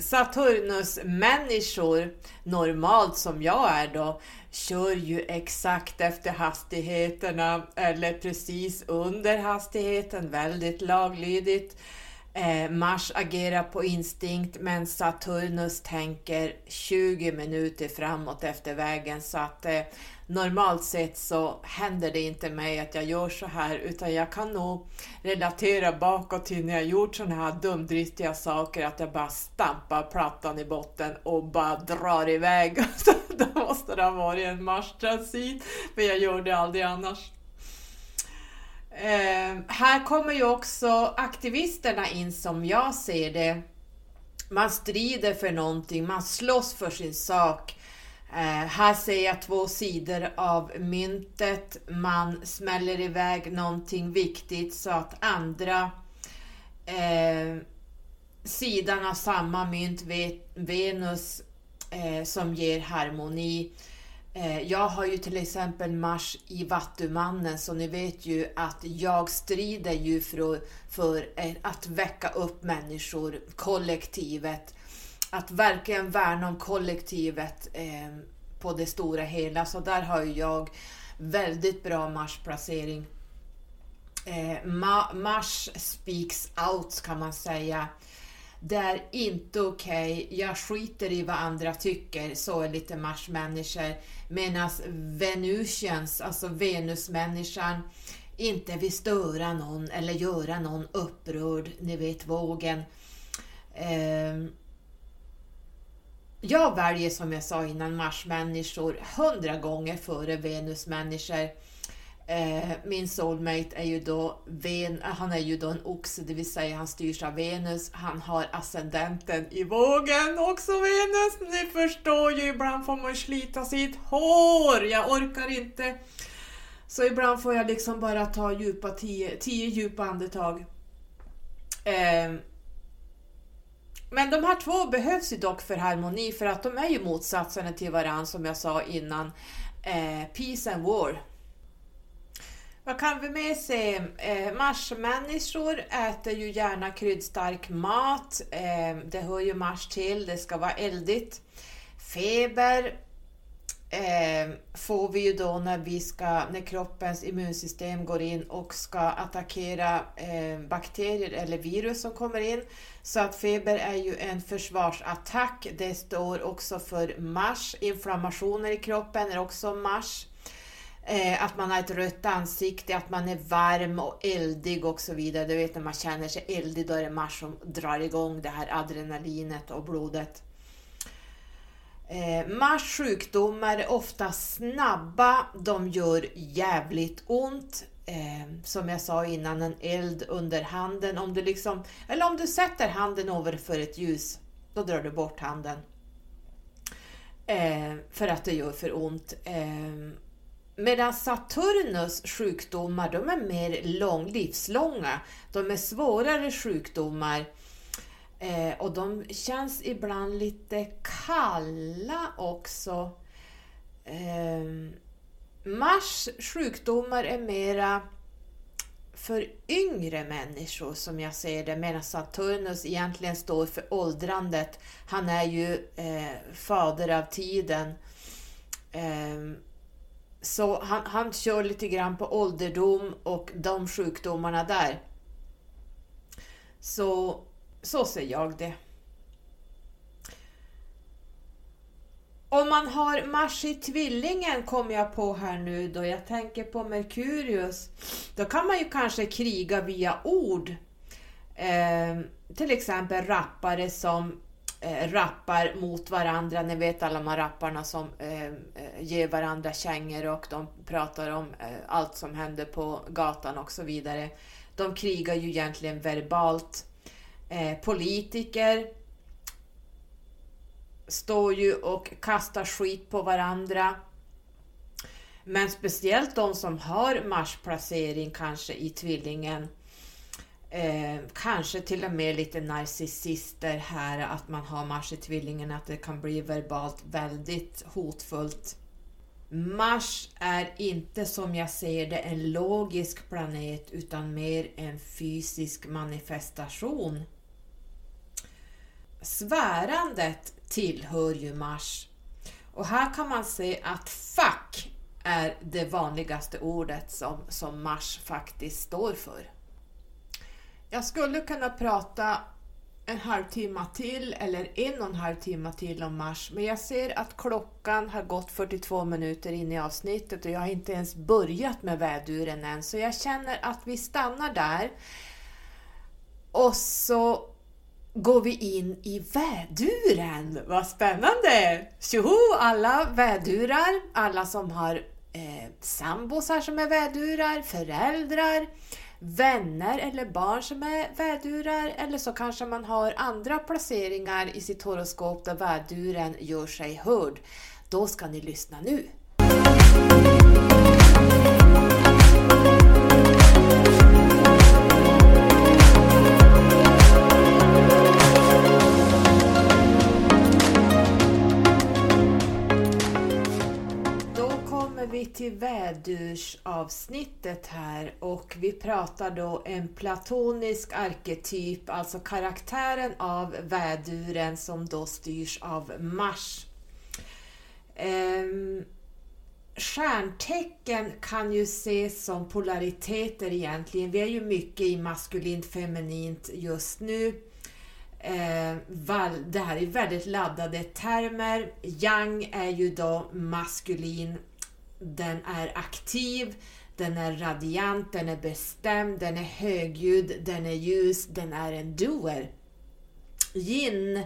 Speaker 1: Saturnus människor, normalt som jag är då, kör ju exakt efter hastigheterna eller precis under hastigheten, väldigt laglydigt. Eh, Mars agerar på instinkt men Saturnus tänker 20 minuter framåt efter vägen så att eh, normalt sett så händer det inte mig att jag gör så här utan jag kan nog relatera bakåt till när jag gjort sådana här dumdristiga saker att jag bara stampar plattan i botten och bara drar iväg. Då måste det ha varit en marstransit för jag gör det aldrig annars. Eh, här kommer ju också aktivisterna in som jag ser det. Man strider för någonting, man slåss för sin sak. Eh, här ser jag två sidor av myntet. Man smäller iväg någonting viktigt så att andra eh, sidan av samma mynt, Venus, eh, som ger harmoni. Eh, jag har ju till exempel Mars i Vattumannen så ni vet ju att jag strider ju för, för eh, att väcka upp människor, kollektivet att verkligen värna om kollektivet eh, på det stora hela. Så där har jag väldigt bra Marsplacering. Eh, Ma Mars speaks out kan man säga. Det är inte okej, okay. jag skiter i vad andra tycker, så är lite Mars-människor. Medan Venusians, alltså Venus-människan, inte vill störa någon eller göra någon upprörd, ni vet vågen. Eh, jag väljer som jag sa innan Mars-människor hundra gånger före Venus-människor. Eh, min soulmate är ju då, Ven han är ju då en oxe, det vill säga han styrs av Venus. Han har ascendenten i vågen, också Venus. Ni förstår ju, ibland får man slita sitt hår. Jag orkar inte. Så ibland får jag liksom bara ta djupa tio, tio djupa andetag. Eh, men de här två behövs ju dock för harmoni för att de är ju motsatserna till varandra som jag sa innan. Eh, peace and war. Vad kan vi med se? Eh, Marsmänniskor äter ju gärna kryddstark mat. Eh, det hör ju Mars till, det ska vara eldigt. Feber Ehm, får vi ju då när, vi ska, när kroppens immunsystem går in och ska attackera eh, bakterier eller virus som kommer in. Så att feber är ju en försvarsattack. Det står också för mars. Inflammationer i kroppen är också mars. Ehm, att man har ett rött ansikte, att man är varm och eldig och så vidare. Du vet när man känner sig eldig, då är det mars som drar igång det här adrenalinet och blodet. Eh, Mars sjukdomar är ofta snabba, de gör jävligt ont. Eh, som jag sa innan, en eld under handen. Om du liksom, eller om du sätter handen över för ett ljus, då drar du bort handen. eh, för att det gör för ont. Eh, Medan Saturnus sjukdomar, de är mer lång, livslånga. De är svårare sjukdomar eh, och de känns ibland lite kalla också. Eh, Mars sjukdomar är mera för yngre människor som jag ser det, medan Saturnus egentligen står för åldrandet. Han är ju eh, fader av tiden. Eh, så han, han kör lite grann på ålderdom och de sjukdomarna där. Så, så ser jag det. Om man har Mars i tvillingen kommer jag på här nu då jag tänker på Merkurius. Då kan man ju kanske kriga via ord. Eh, till exempel rappare som eh, rappar mot varandra. Ni vet alla de här rapparna som ehm, eh, ger varandra kängor och de pratar om eh, allt som händer på gatan och så vidare. De krigar ju egentligen verbalt. Eh, politiker står ju och kastar skit på varandra. Men speciellt de som har Mars-placering kanske i tvillingen Eh, kanske till och med lite narcissister här, att man har Mars i tvillingen, att det kan bli verbalt väldigt hotfullt. Mars är inte som jag ser det en logisk planet utan mer en fysisk manifestation. Svärandet tillhör ju Mars och här kan man se att fuck är det vanligaste ordet som, som Mars faktiskt står för. Jag skulle kunna prata en halvtimme till eller en och en halv timme till om Mars, men jag ser att klockan har gått 42 minuter in i avsnittet och jag har inte ens börjat med väduren än, så jag känner att vi stannar där. Och så går vi in i väduren. Vad spännande! Tjoho alla vädurar, alla som har eh, sambosar som är vädurar, föräldrar, vänner eller barn som är vädurar eller så kanske man har andra placeringar i sitt horoskop där väduren gör sig hörd. Då ska ni lyssna nu. Till vädursavsnittet här och vi pratar då en platonisk arketyp, alltså karaktären av väduren som då styrs av Mars. Ehm, stjärntecken kan ju ses som polariteter egentligen. Vi är ju mycket i maskulint feminint just nu. Eh, det här är väldigt laddade termer. Yang är ju då maskulin den är aktiv, den är radiant, den är bestämd, den är högljudd, den är ljus, den är en doer. Yin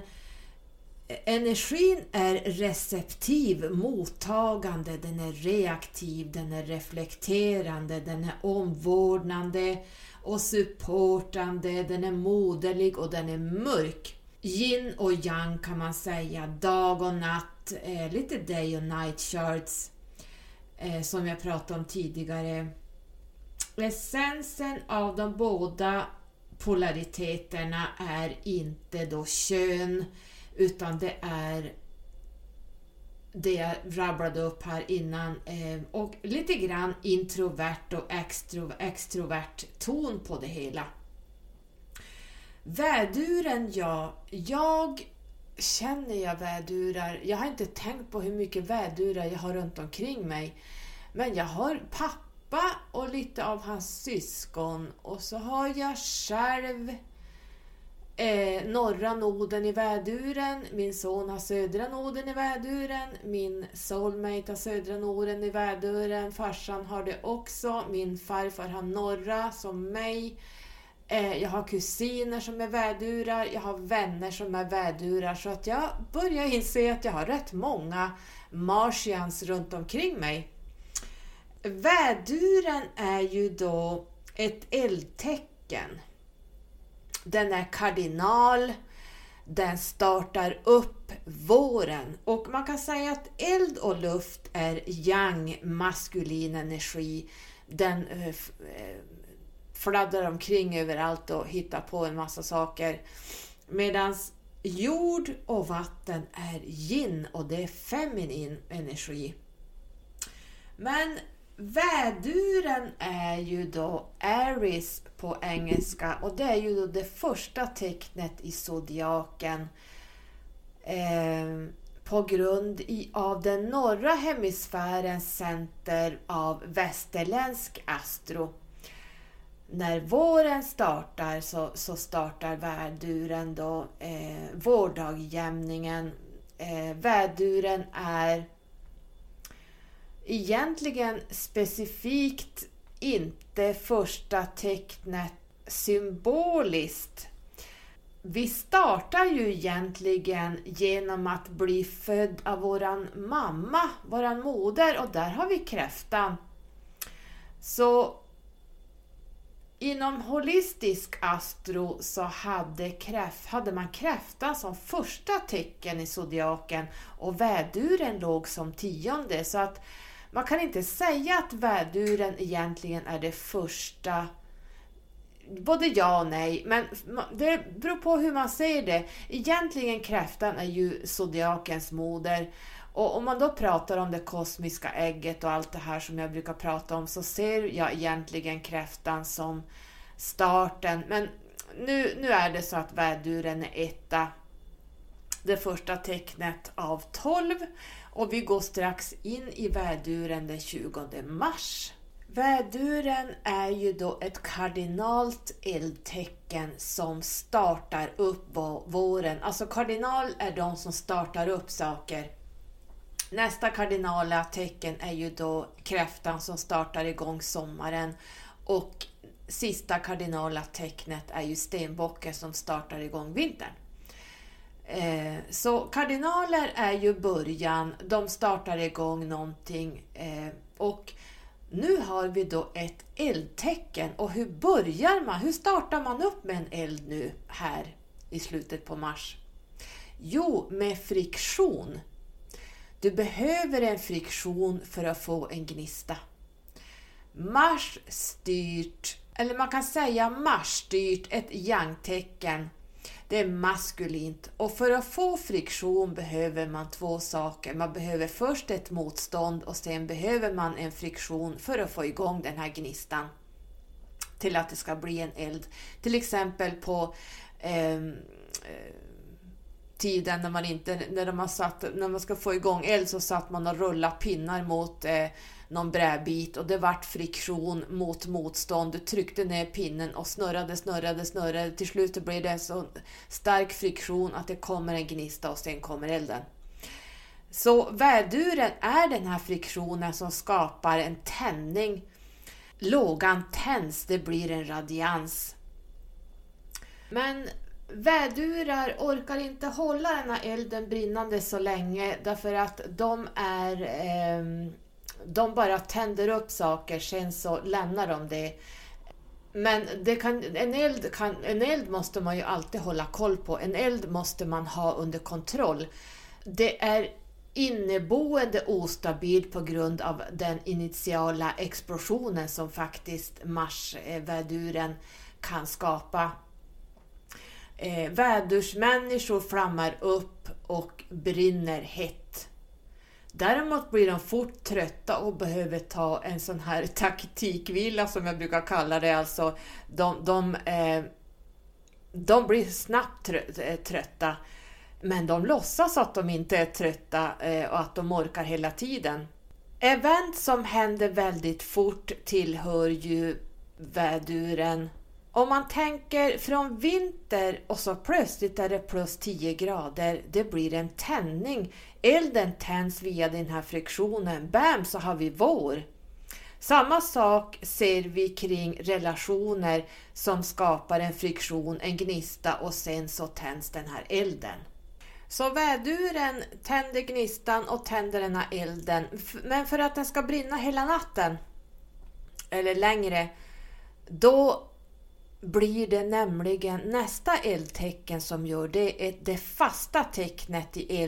Speaker 1: Energin är receptiv, mottagande, den är reaktiv, den är reflekterande, den är omvårdnande och supportande, den är moderlig och den är mörk. Yin och yang kan man säga, dag och natt, lite day och night charts eh, som jag pratade om tidigare. Essensen av de båda polariteterna är inte då kön utan det är det jag rabblade upp här innan eh, och lite grann introvert och extro, extrovert ton på det hela. Väduren, ja. Jag känner jag vädurar. Jag har inte tänkt på hur mycket vädurar jag har runt omkring mig. Men jag har pappa och lite av hans syskon och så har jag själv eh, norra noden i väduren, min son har södra noden i väduren, min soulmate har södra noden i väduren, farsan har det också, min farfar har norra som mig. Eh, jag har kusiner som är vädurar, jag har vänner som är vädurar så att jag börjar inse att jag har rätt många martians runt omkring mig. Väduren är ju då ett eldtecken. Den är kardinal, den startar upp våren. Och man kan säga att eld och luft är yang, maskulin energi. Den eh, eh, fladdrar omkring överallt och hittar på en massa saker. Medan jord och vatten är yin och det är feminin energi. Men väduren är ju då Aries på engelska och det är ju då det första tecknet i zodiaken eh, på grund i, av den norra hemisfärens center av västerländsk astro. När våren startar så, så startar väduren då eh, vårdagjämningen. Eh, värduren är egentligen specifikt inte första tecknet symboliskt. Vi startar ju egentligen genom att bli född av våran mamma, våran moder och där har vi kräftan. Så inom holistisk astro så hade, kräft, hade man kräftan som första tecken i zodiaken och väduren låg som tionde. Så att man kan inte säga att väduren egentligen är det första Både ja och nej, men det beror på hur man ser det. Egentligen kräftan är ju zodiakens moder. Och om man då pratar om det kosmiska ägget och allt det här som jag brukar prata om så ser jag egentligen kräftan som starten. Men nu, nu är det så att väduren är etta, det första tecknet av 12 och vi går strax in i väduren den 20 mars. Väduren är ju då ett kardinalt eldtecken som startar upp våren. Alltså kardinal är de som startar upp saker. Nästa kardinala tecken är ju då kräftan som startar igång sommaren och sista kardinala tecknet är ju stenbocken som startar igång vintern. Eh, så kardinaler är ju början, de startar igång någonting eh, och nu har vi då ett eldtecken och hur börjar man? Hur startar man upp med en eld nu här i slutet på mars? Jo, med friktion. Du behöver en friktion för att få en gnista. Mars styrt, eller man kan säga Mars styrt ett yang-tecken det är maskulint och för att få friktion behöver man två saker. Man behöver först ett motstånd och sen behöver man en friktion för att få igång den här gnistan till att det ska bli en eld. Till exempel på eh, tiden när man, inte, när, man satt, när man ska få igång eld så satt man och rullade pinnar mot eh, någon brädbit och det vart friktion mot motstånd. Du tryckte ner pinnen och snurrade, snurrade, snurrade. Till slut blev det så stark friktion att det kommer en gnista och sen kommer elden. Så väduren är den här friktionen som skapar en tändning. Lågan tänds, det blir en radians. Men vädurar orkar inte hålla den här elden brinnande så länge därför att de är eh, de bara tänder upp saker, sen så lämnar de det. Men det kan, en, eld kan, en eld måste man ju alltid hålla koll på. En eld måste man ha under kontroll. Det är inneboende ostabil på grund av den initiala explosionen som faktiskt Marsväduren eh, kan skapa. Eh, vädursmänniskor flammar upp och brinner hett. Däremot blir de fort trötta och behöver ta en sån här taktikvila som jag brukar kalla det. Alltså, de, de, eh, de blir snabbt eh, trötta men de låtsas att de inte är trötta eh, och att de orkar hela tiden. Event som händer väldigt fort tillhör ju väduren om man tänker från vinter och så plötsligt är det plus 10 grader, det blir en tändning. Elden tänds via den här friktionen. Bam så har vi vår. Samma sak ser vi kring relationer som skapar en friktion, en gnista och sen så tänds den här elden. Så väduren tänder gnistan och tänder den här elden. Men för att den ska brinna hela natten, eller längre, då blir det nämligen nästa eldtecken som gör det, är det fasta tecknet i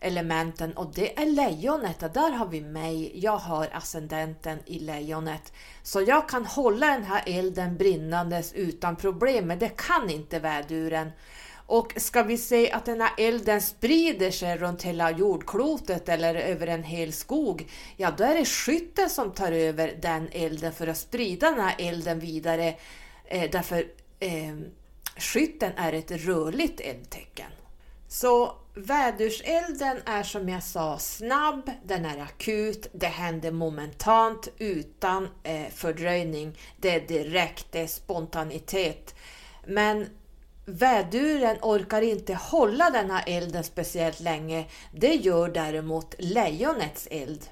Speaker 1: eldelementen och det är lejonet. Där har vi mig, jag har ascendenten i lejonet. Så jag kan hålla den här elden brinnandes utan problem, men det kan inte väduren. Och ska vi se att den här elden sprider sig runt hela jordklotet eller över en hel skog, ja då är det skytten som tar över den elden för att sprida den här elden vidare. Eh, därför eh, skytten är ett rörligt eldtecken. Så vädurselden är som jag sa snabb, den är akut, det händer momentant utan eh, fördröjning. Det är direkt, det är spontanitet. Men Väduren orkar inte hålla denna elden speciellt länge. Det gör däremot lejonets eld.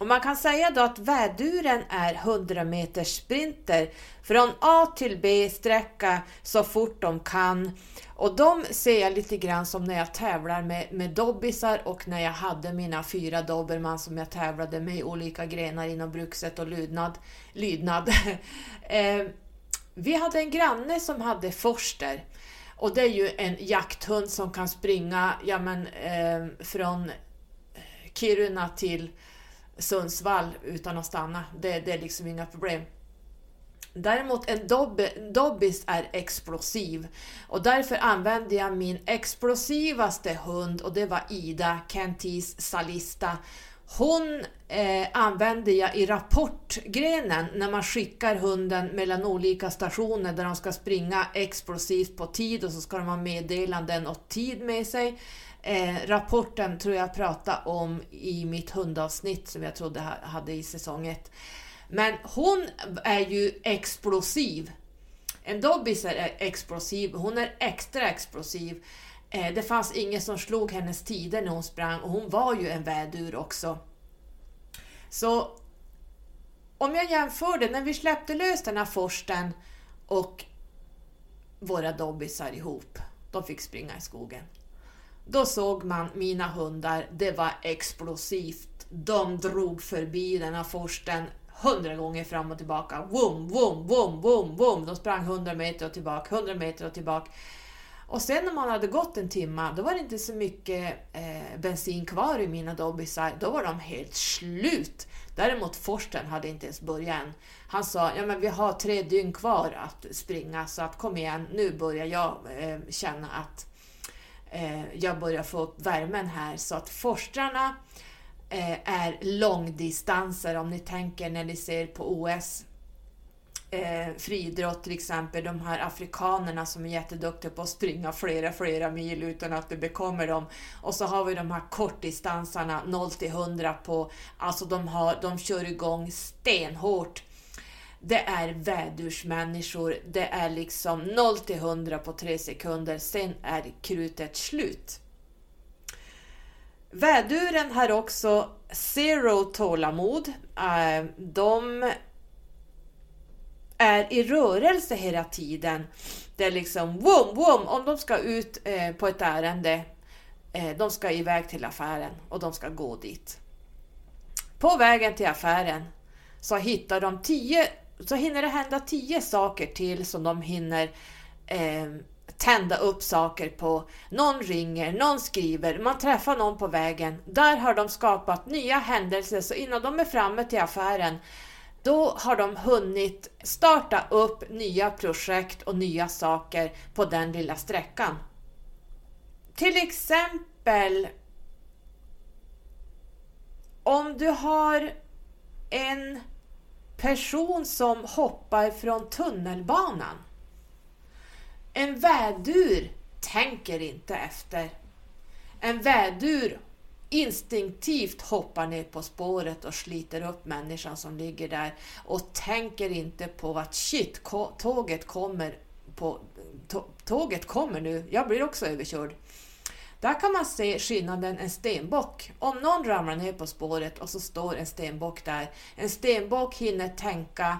Speaker 1: Och man kan säga då att väduren är 100 meters sprinter från A till B sträcka så fort de kan. Och de ser jag lite grann som när jag tävlar med, med dobbisar och när jag hade mina fyra dobermann som jag tävlade med i olika grenar inom brukset och lydnad. lydnad. eh, vi hade en granne som hade forster och det är ju en jakthund som kan springa ja, men, eh, från Kiruna till Sundsvall utan att stanna. Det, det är liksom inga problem. Däremot en dob dobbis är explosiv och därför använde jag min explosivaste hund och det var Ida, Kentis Salista hon eh, använder jag i rapportgrenen när man skickar hunden mellan olika stationer där de ska springa explosivt på tid och så ska de ha meddelanden och tid med sig. Eh, rapporten tror jag pratade om i mitt hundavsnitt som jag trodde jag hade i säsong 1. Men hon är ju explosiv. En dobbis är e-, explosiv, hon är extra explosiv. Eh, det fanns ingen som slog hennes tider när hon sprang och hon var ju en vädur också. Så om jag jämförde när vi släppte lös den här forsten och våra dobbisar ihop, de fick springa i skogen. Då såg man mina hundar, det var explosivt. De drog förbi den här forsten hundra gånger fram och tillbaka. Vum, vum, vum, vum, vum. De sprang hundra meter och tillbaka, hundra meter och tillbaka. Och sen när man hade gått en timme, då var det inte så mycket eh, bensin kvar i mina dobbisar. Då var de helt slut. Däremot Forsten hade inte ens börjat än. Han sa, ja men vi har tre dygn kvar att springa så att kom igen, nu börjar jag eh, känna att Eh, jag börjar få upp värmen här. Så att forstrarna eh, är långdistanser om ni tänker när ni ser på OS eh, friidrott till exempel, de här afrikanerna som är jätteduktiga på att springa flera, flera mil utan att det bekommer dem. Och så har vi de här kortdistansarna 0 till 100 på, alltså de, har, de kör igång stenhårt. Det är vädursmänniskor, det är liksom 0 till 100 på 3 sekunder, sen är krutet slut. Väduren har också zero tålamod. Eh, de är i rörelse hela tiden. Det är liksom wom, wom, om de ska ut eh, på ett ärende, eh, de ska iväg till affären och de ska gå dit. På vägen till affären så hittar de tio, så hinner det hända tio saker till som de hinner eh, tända upp saker på. Någon ringer, någon skriver, man träffar någon på vägen. Där har de skapat nya händelser så innan de är framme till affären då har de hunnit starta upp nya projekt och nya saker på den lilla sträckan. Till exempel om du har en person som hoppar från tunnelbanan. En vädur tänker inte efter. En vädur instinktivt hoppar ner på spåret och sliter upp människan som ligger där och tänker inte på att shit, tåget kommer, på, tåget kommer nu, jag blir också överkörd. Där kan man se skillnaden en stenbock. Om någon ramlar ner på spåret och så står en stenbock där. En stenbock hinner tänka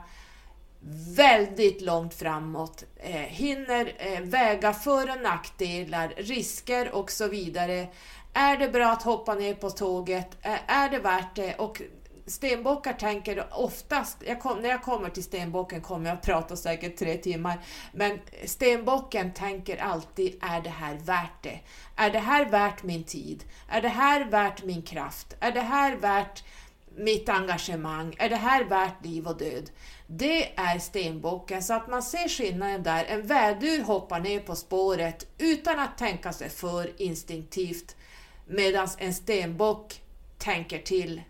Speaker 1: väldigt långt framåt, eh, hinner eh, väga för och nackdelar, risker och så vidare är det bra att hoppa ner på tåget? Eh, är det värt det? Och stenbockar tänker oftast, jag kom, när jag kommer till stenbocken kommer jag att prata säkert tre timmar, men stenbocken tänker alltid, är det här värt det? Är det här värt min tid? Är det här värt min kraft? Är det här värt mitt engagemang? Är det här värt liv och död? Det är stenbocken, så att man ser skillnaden där. En vädur hoppar ner på spåret utan att tänka sig för instinktivt, medan en stenbock tänker till.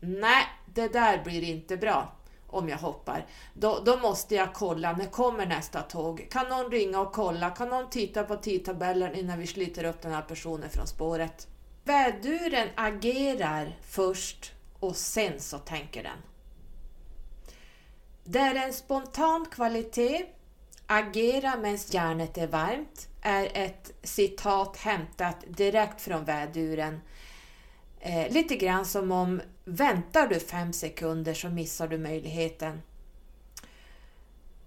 Speaker 1: Nej, det där blir inte bra om jag hoppar. Då, då måste jag kolla, när kommer nästa tåg? Kan någon ringa och kolla? Kan någon titta på tidtabellen innan vi sliter upp den här personen från spåret? Väduren agerar först och sen så tänker den. Det är en spontan kvalitet. Agera medan järnet är varmt är ett citat hämtat direkt från väduren. Eh, lite grann som om väntar du fem sekunder så missar du möjligheten.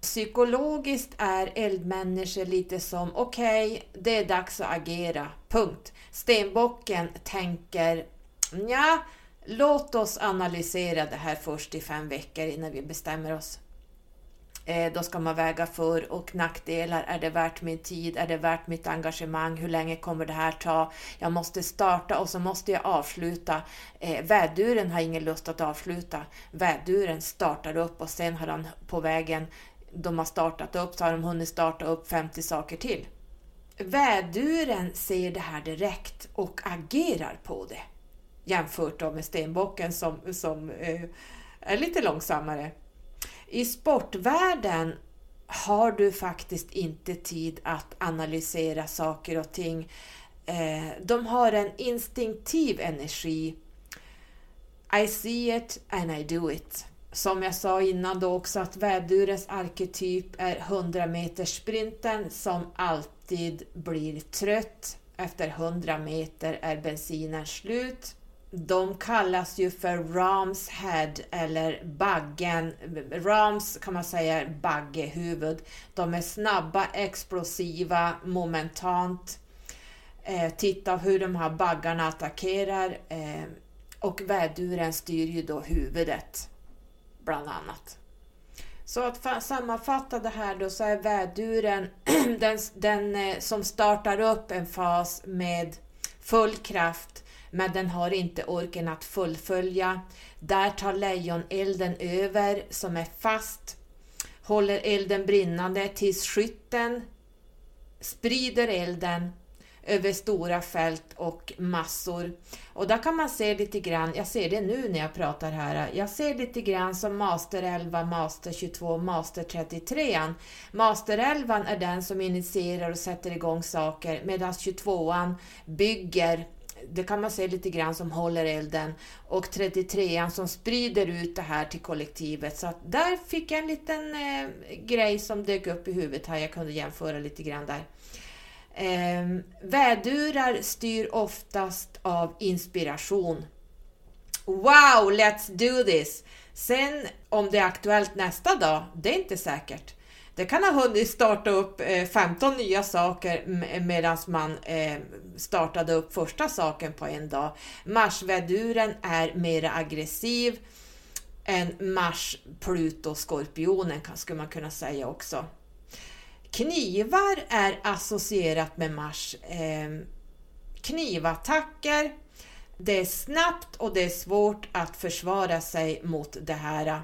Speaker 1: Psykologiskt är eldmänniskor lite som okej, okay, det är dags att agera, punkt. Stenbocken tänker ja, låt oss analysera det här först i fem veckor innan vi bestämmer oss. Eh, då ska man väga för och nackdelar. Är det värt min tid? Är det värt mitt engagemang? Hur länge kommer det här ta? Jag måste starta och så måste jag avsluta. Eh, väduren har ingen lust att avsluta. Väduren startar upp och sen har han på vägen, de har startat upp, så har de hunnit starta upp 50 saker till. Väduren ser det här direkt och agerar på det. Jämfört då med stenbocken som, som eh, är lite långsammare. I sportvärlden har du faktiskt inte tid att analysera saker och ting. Eh, de har en instinktiv energi. I see it and I do it. Som jag sa innan då också att vädurens arketyp är 100 meters sprinten som alltid blir trött. Efter 100 meter är bensinen slut de kallas ju för Rams head eller baggen. Rams kan man säga är baggehuvud. De är snabba, explosiva, momentant. Eh, titta hur de här baggarna attackerar. Eh, och väduren styr ju då huvudet, bland annat. Så att sammanfatta det här då så är väduren den, den eh, som startar upp en fas med full kraft men den har inte orken att fullfölja. Där tar lejonelden över som är fast, håller elden brinnande tills skytten sprider elden över stora fält och massor. Och där kan man se lite grann, jag ser det nu när jag pratar här, jag ser lite grann som Master 11, Master 22, Master 33. Master 11 är den som initierar och sätter igång saker medan 22an bygger det kan man se lite grann som håller elden och 33an som sprider ut det här till kollektivet. Så att där fick jag en liten eh, grej som dök upp i huvudet här. Jag kunde jämföra lite grann där. Eh, vädurar styr oftast av inspiration. Wow, let's do this! Sen om det är aktuellt nästa dag, det är inte säkert. Det kan ha hunnit starta upp eh, 15 nya saker medan man eh, startade upp första saken på en dag. Marsväduren är mer aggressiv än Mars, Pluto, Skorpionen skulle man kunna säga också. Knivar är associerat med Mars. Ehm, knivattacker, det är snabbt och det är svårt att försvara sig mot det här.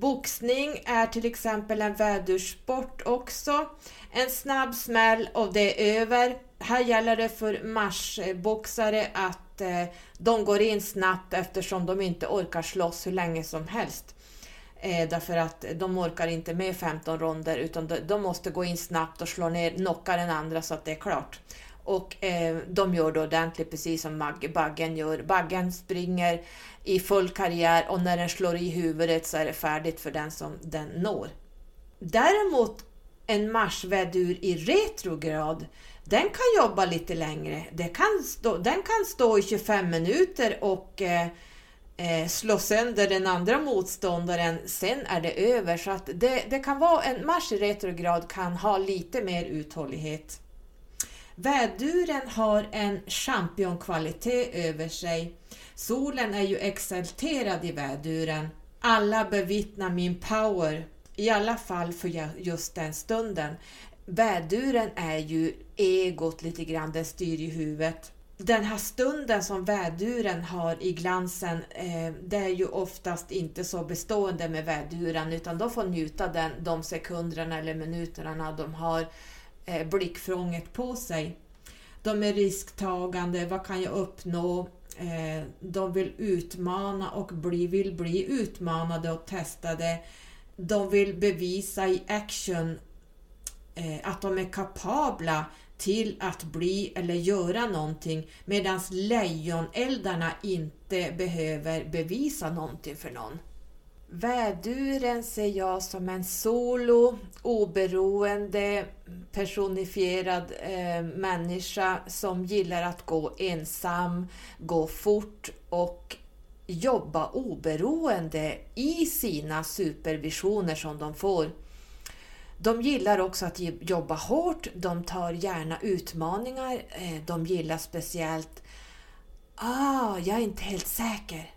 Speaker 1: Boxning är till exempel en vädersport också. En snabb smäll och det är över. Här gäller det för marsboxare att eh, de går in snabbt eftersom de inte orkar slåss hur länge som helst. Eh, därför att de orkar inte med 15 ronder utan de, de måste gå in snabbt och slå ner, knocka den andra så att det är klart. Och eh, de gör det ordentligt precis som Baggen gör. Baggen springer i full karriär och när den slår i huvudet så är det färdigt för den som den når. Däremot en marsvädur i retrograd, den kan jobba lite längre. Den kan stå, den kan stå i 25 minuter och eh, eh, slå sönder den andra motståndaren, sen är det över. Så att det, det kan vara en Mars i retrograd kan ha lite mer uthållighet. Väduren har en championkvalitet över sig. Solen är ju exalterad i väduren. Alla bevittnar min power, i alla fall för just den stunden. Väduren är ju egot lite grann, den styr i huvudet. Den här stunden som väduren har i glansen, eh, det är ju oftast inte så bestående med väduren utan de får njuta den, de sekunderna eller minuterna de har eh, blickfrånget på sig. De är risktagande, vad kan jag uppnå? Eh, de vill utmana och bli, vill bli utmanade och testade. De vill bevisa i action eh, att de är kapabla till att bli eller göra någonting medan lejoneldarna inte behöver bevisa någonting för någon. Väduren ser jag som en solo, oberoende, personifierad eh, människa som gillar att gå ensam, gå fort och jobba oberoende i sina supervisioner som de får. De gillar också att jobba hårt, de tar gärna utmaningar, eh, de gillar speciellt Ah, jag är inte helt säker.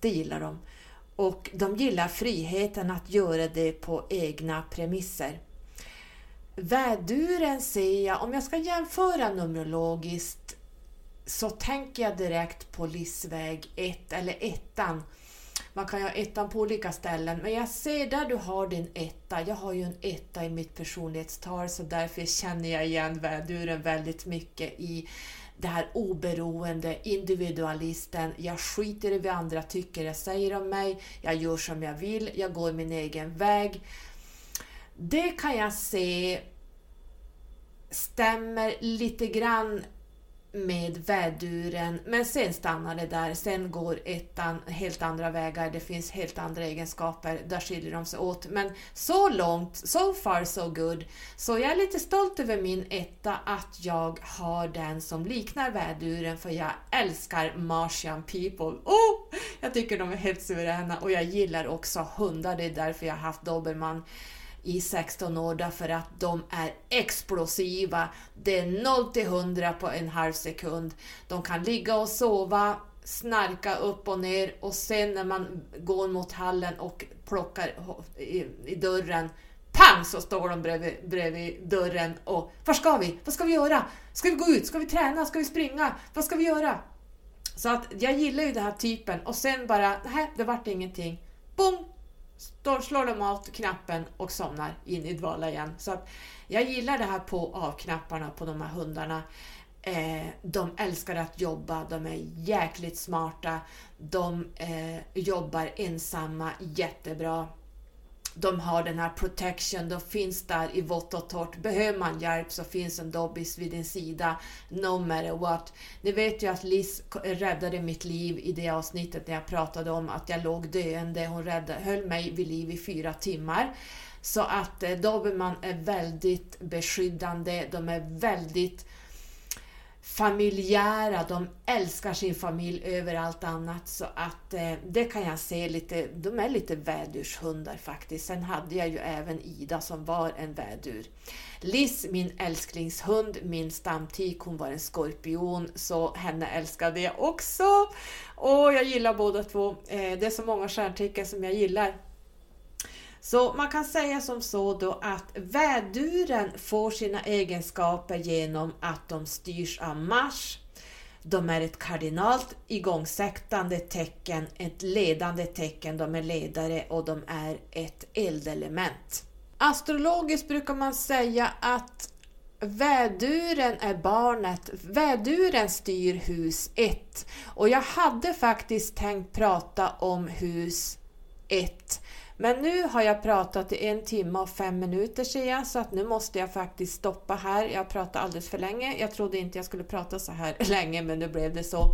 Speaker 1: Det gillar de. Och de gillar friheten att göra det på egna premisser. Väduren ser jag, om jag ska jämföra numerologiskt, så tänker jag direkt på livsväg 1 eller ettan. Man kan ju ha ettan på olika ställen, men jag ser där du har din etta. Jag har ju en etta i mitt personlighetstal, så därför känner jag igen väduren väldigt mycket i det här oberoende, individualisten, jag skiter i vad andra tycker jag säger om mig, jag gör som jag vill, jag går min egen väg. Det kan jag se stämmer lite grann med väduren, men sen stannar det där. Sen går ettan helt andra vägar, det finns helt andra egenskaper, där skiljer de sig åt. Men så långt, so far so good. Så jag är lite stolt över min etta, att jag har den som liknar väduren, för jag älskar Martian people. Oh, jag tycker de är helt suveräna och jag gillar också hundar, det är därför jag har haft dobermann i 16 år därför att de är explosiva. Det är 0 till 100 på en halv sekund. De kan ligga och sova, snarka upp och ner och sen när man går mot hallen och plockar i, i dörren Pang så står de bredvid, bredvid dörren och Var ska vi? Vad ska vi göra? Ska vi gå ut? Ska vi träna? Ska vi springa? Vad ska vi göra? Så att jag gillar ju den här typen och sen bara, nej det vart ingenting. Boom! Då slår de av knappen och somnar in i dvala igen. Så att jag gillar det här på av-knapparna på de här hundarna. Eh, de älskar att jobba, de är jäkligt smarta, de eh, jobbar ensamma jättebra de har den här protection, de finns där i vått och torrt. Behöver man hjälp så finns en dobbis vid din sida, no matter what. Ni vet ju att Liz räddade mitt liv i det avsnittet när jag pratade om att jag låg döende. Hon räddade, höll mig vid liv i fyra timmar. Så att eh, Dobermann är väldigt beskyddande, de är väldigt familjära, de älskar sin familj över allt annat så att eh, det kan jag se lite, de är lite vädurshundar faktiskt. Sen hade jag ju även Ida som var en vädur. Liz, min älsklingshund, min stamtik, hon var en skorpion så henne älskade jag också. Och jag gillar båda två. Eh, det är så många stjärntecken som jag gillar. Så man kan säga som så då att väduren får sina egenskaper genom att de styrs av Mars. De är ett kardinalt igångsättande tecken, ett ledande tecken, de är ledare och de är ett eldelement. Astrologiskt brukar man säga att Väduren är barnet, väduren styr hus 1 och jag hade faktiskt tänkt prata om hus 1 men nu har jag pratat i en timme och fem minuter ser jag, så att nu måste jag faktiskt stoppa här. Jag pratar alldeles för länge. Jag trodde inte jag skulle prata så här länge, men nu blev det så.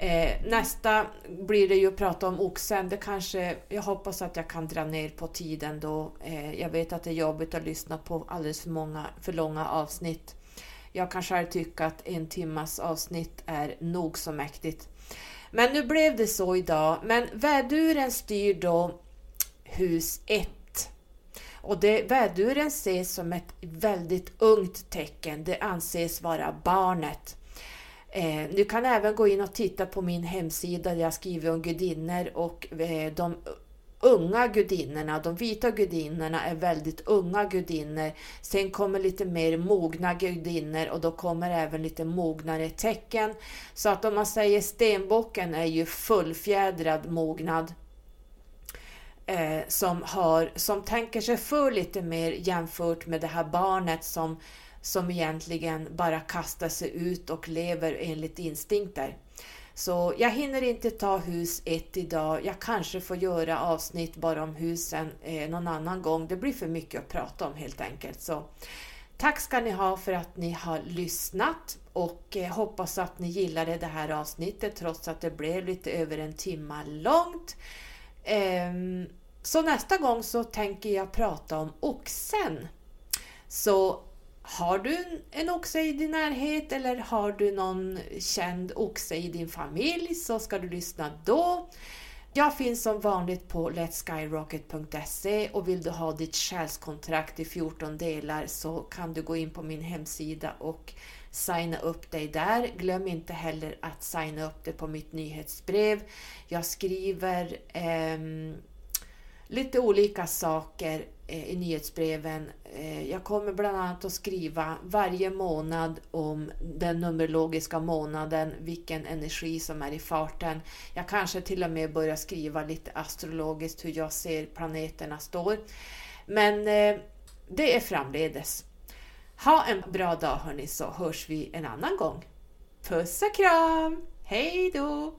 Speaker 1: Eh, nästa blir det ju att prata om oxen. Det kanske, jag hoppas att jag kan dra ner på tiden då. Eh, jag vet att det är jobbigt att lyssna på alldeles för många, för långa avsnitt. Jag kan själv tycka att en timmas avsnitt är nog så mäktigt. Men nu blev det så idag. Men väduren styr då hus 1. och det, väduren ses som ett väldigt ungt tecken. Det anses vara barnet. Eh, du kan även gå in och titta på min hemsida där jag skriver om gudinnor och eh, de unga gudinnorna, de vita gudinnorna är väldigt unga gudinnor. Sen kommer lite mer mogna gudinnor och då kommer även lite mognare tecken. Så att om man säger stenbocken är ju fullfjädrad mognad. Eh, som, har, som tänker sig för lite mer jämfört med det här barnet som, som egentligen bara kastar sig ut och lever enligt instinkter. Så jag hinner inte ta hus ett idag. Jag kanske får göra avsnitt bara om husen eh, någon annan gång. Det blir för mycket att prata om helt enkelt. Så Tack ska ni ha för att ni har lyssnat och eh, hoppas att ni gillade det här avsnittet trots att det blev lite över en timme långt. Ehm, så nästa gång så tänker jag prata om oxen. Så har du en oxe i din närhet eller har du någon känd oxe i din familj så ska du lyssna då. Jag finns som vanligt på letskyrocket.se och vill du ha ditt själskontrakt i 14 delar så kan du gå in på min hemsida och signa upp dig där. Glöm inte heller att signa upp dig på mitt nyhetsbrev. Jag skriver eh, lite olika saker eh, i nyhetsbreven. Eh, jag kommer bland annat att skriva varje månad om den numerologiska månaden, vilken energi som är i farten. Jag kanske till och med börjar skriva lite astrologiskt hur jag ser planeterna står. Men eh, det är framledes. Ha en bra dag hörni så hörs vi en annan gång. Puss och kram! Hej då!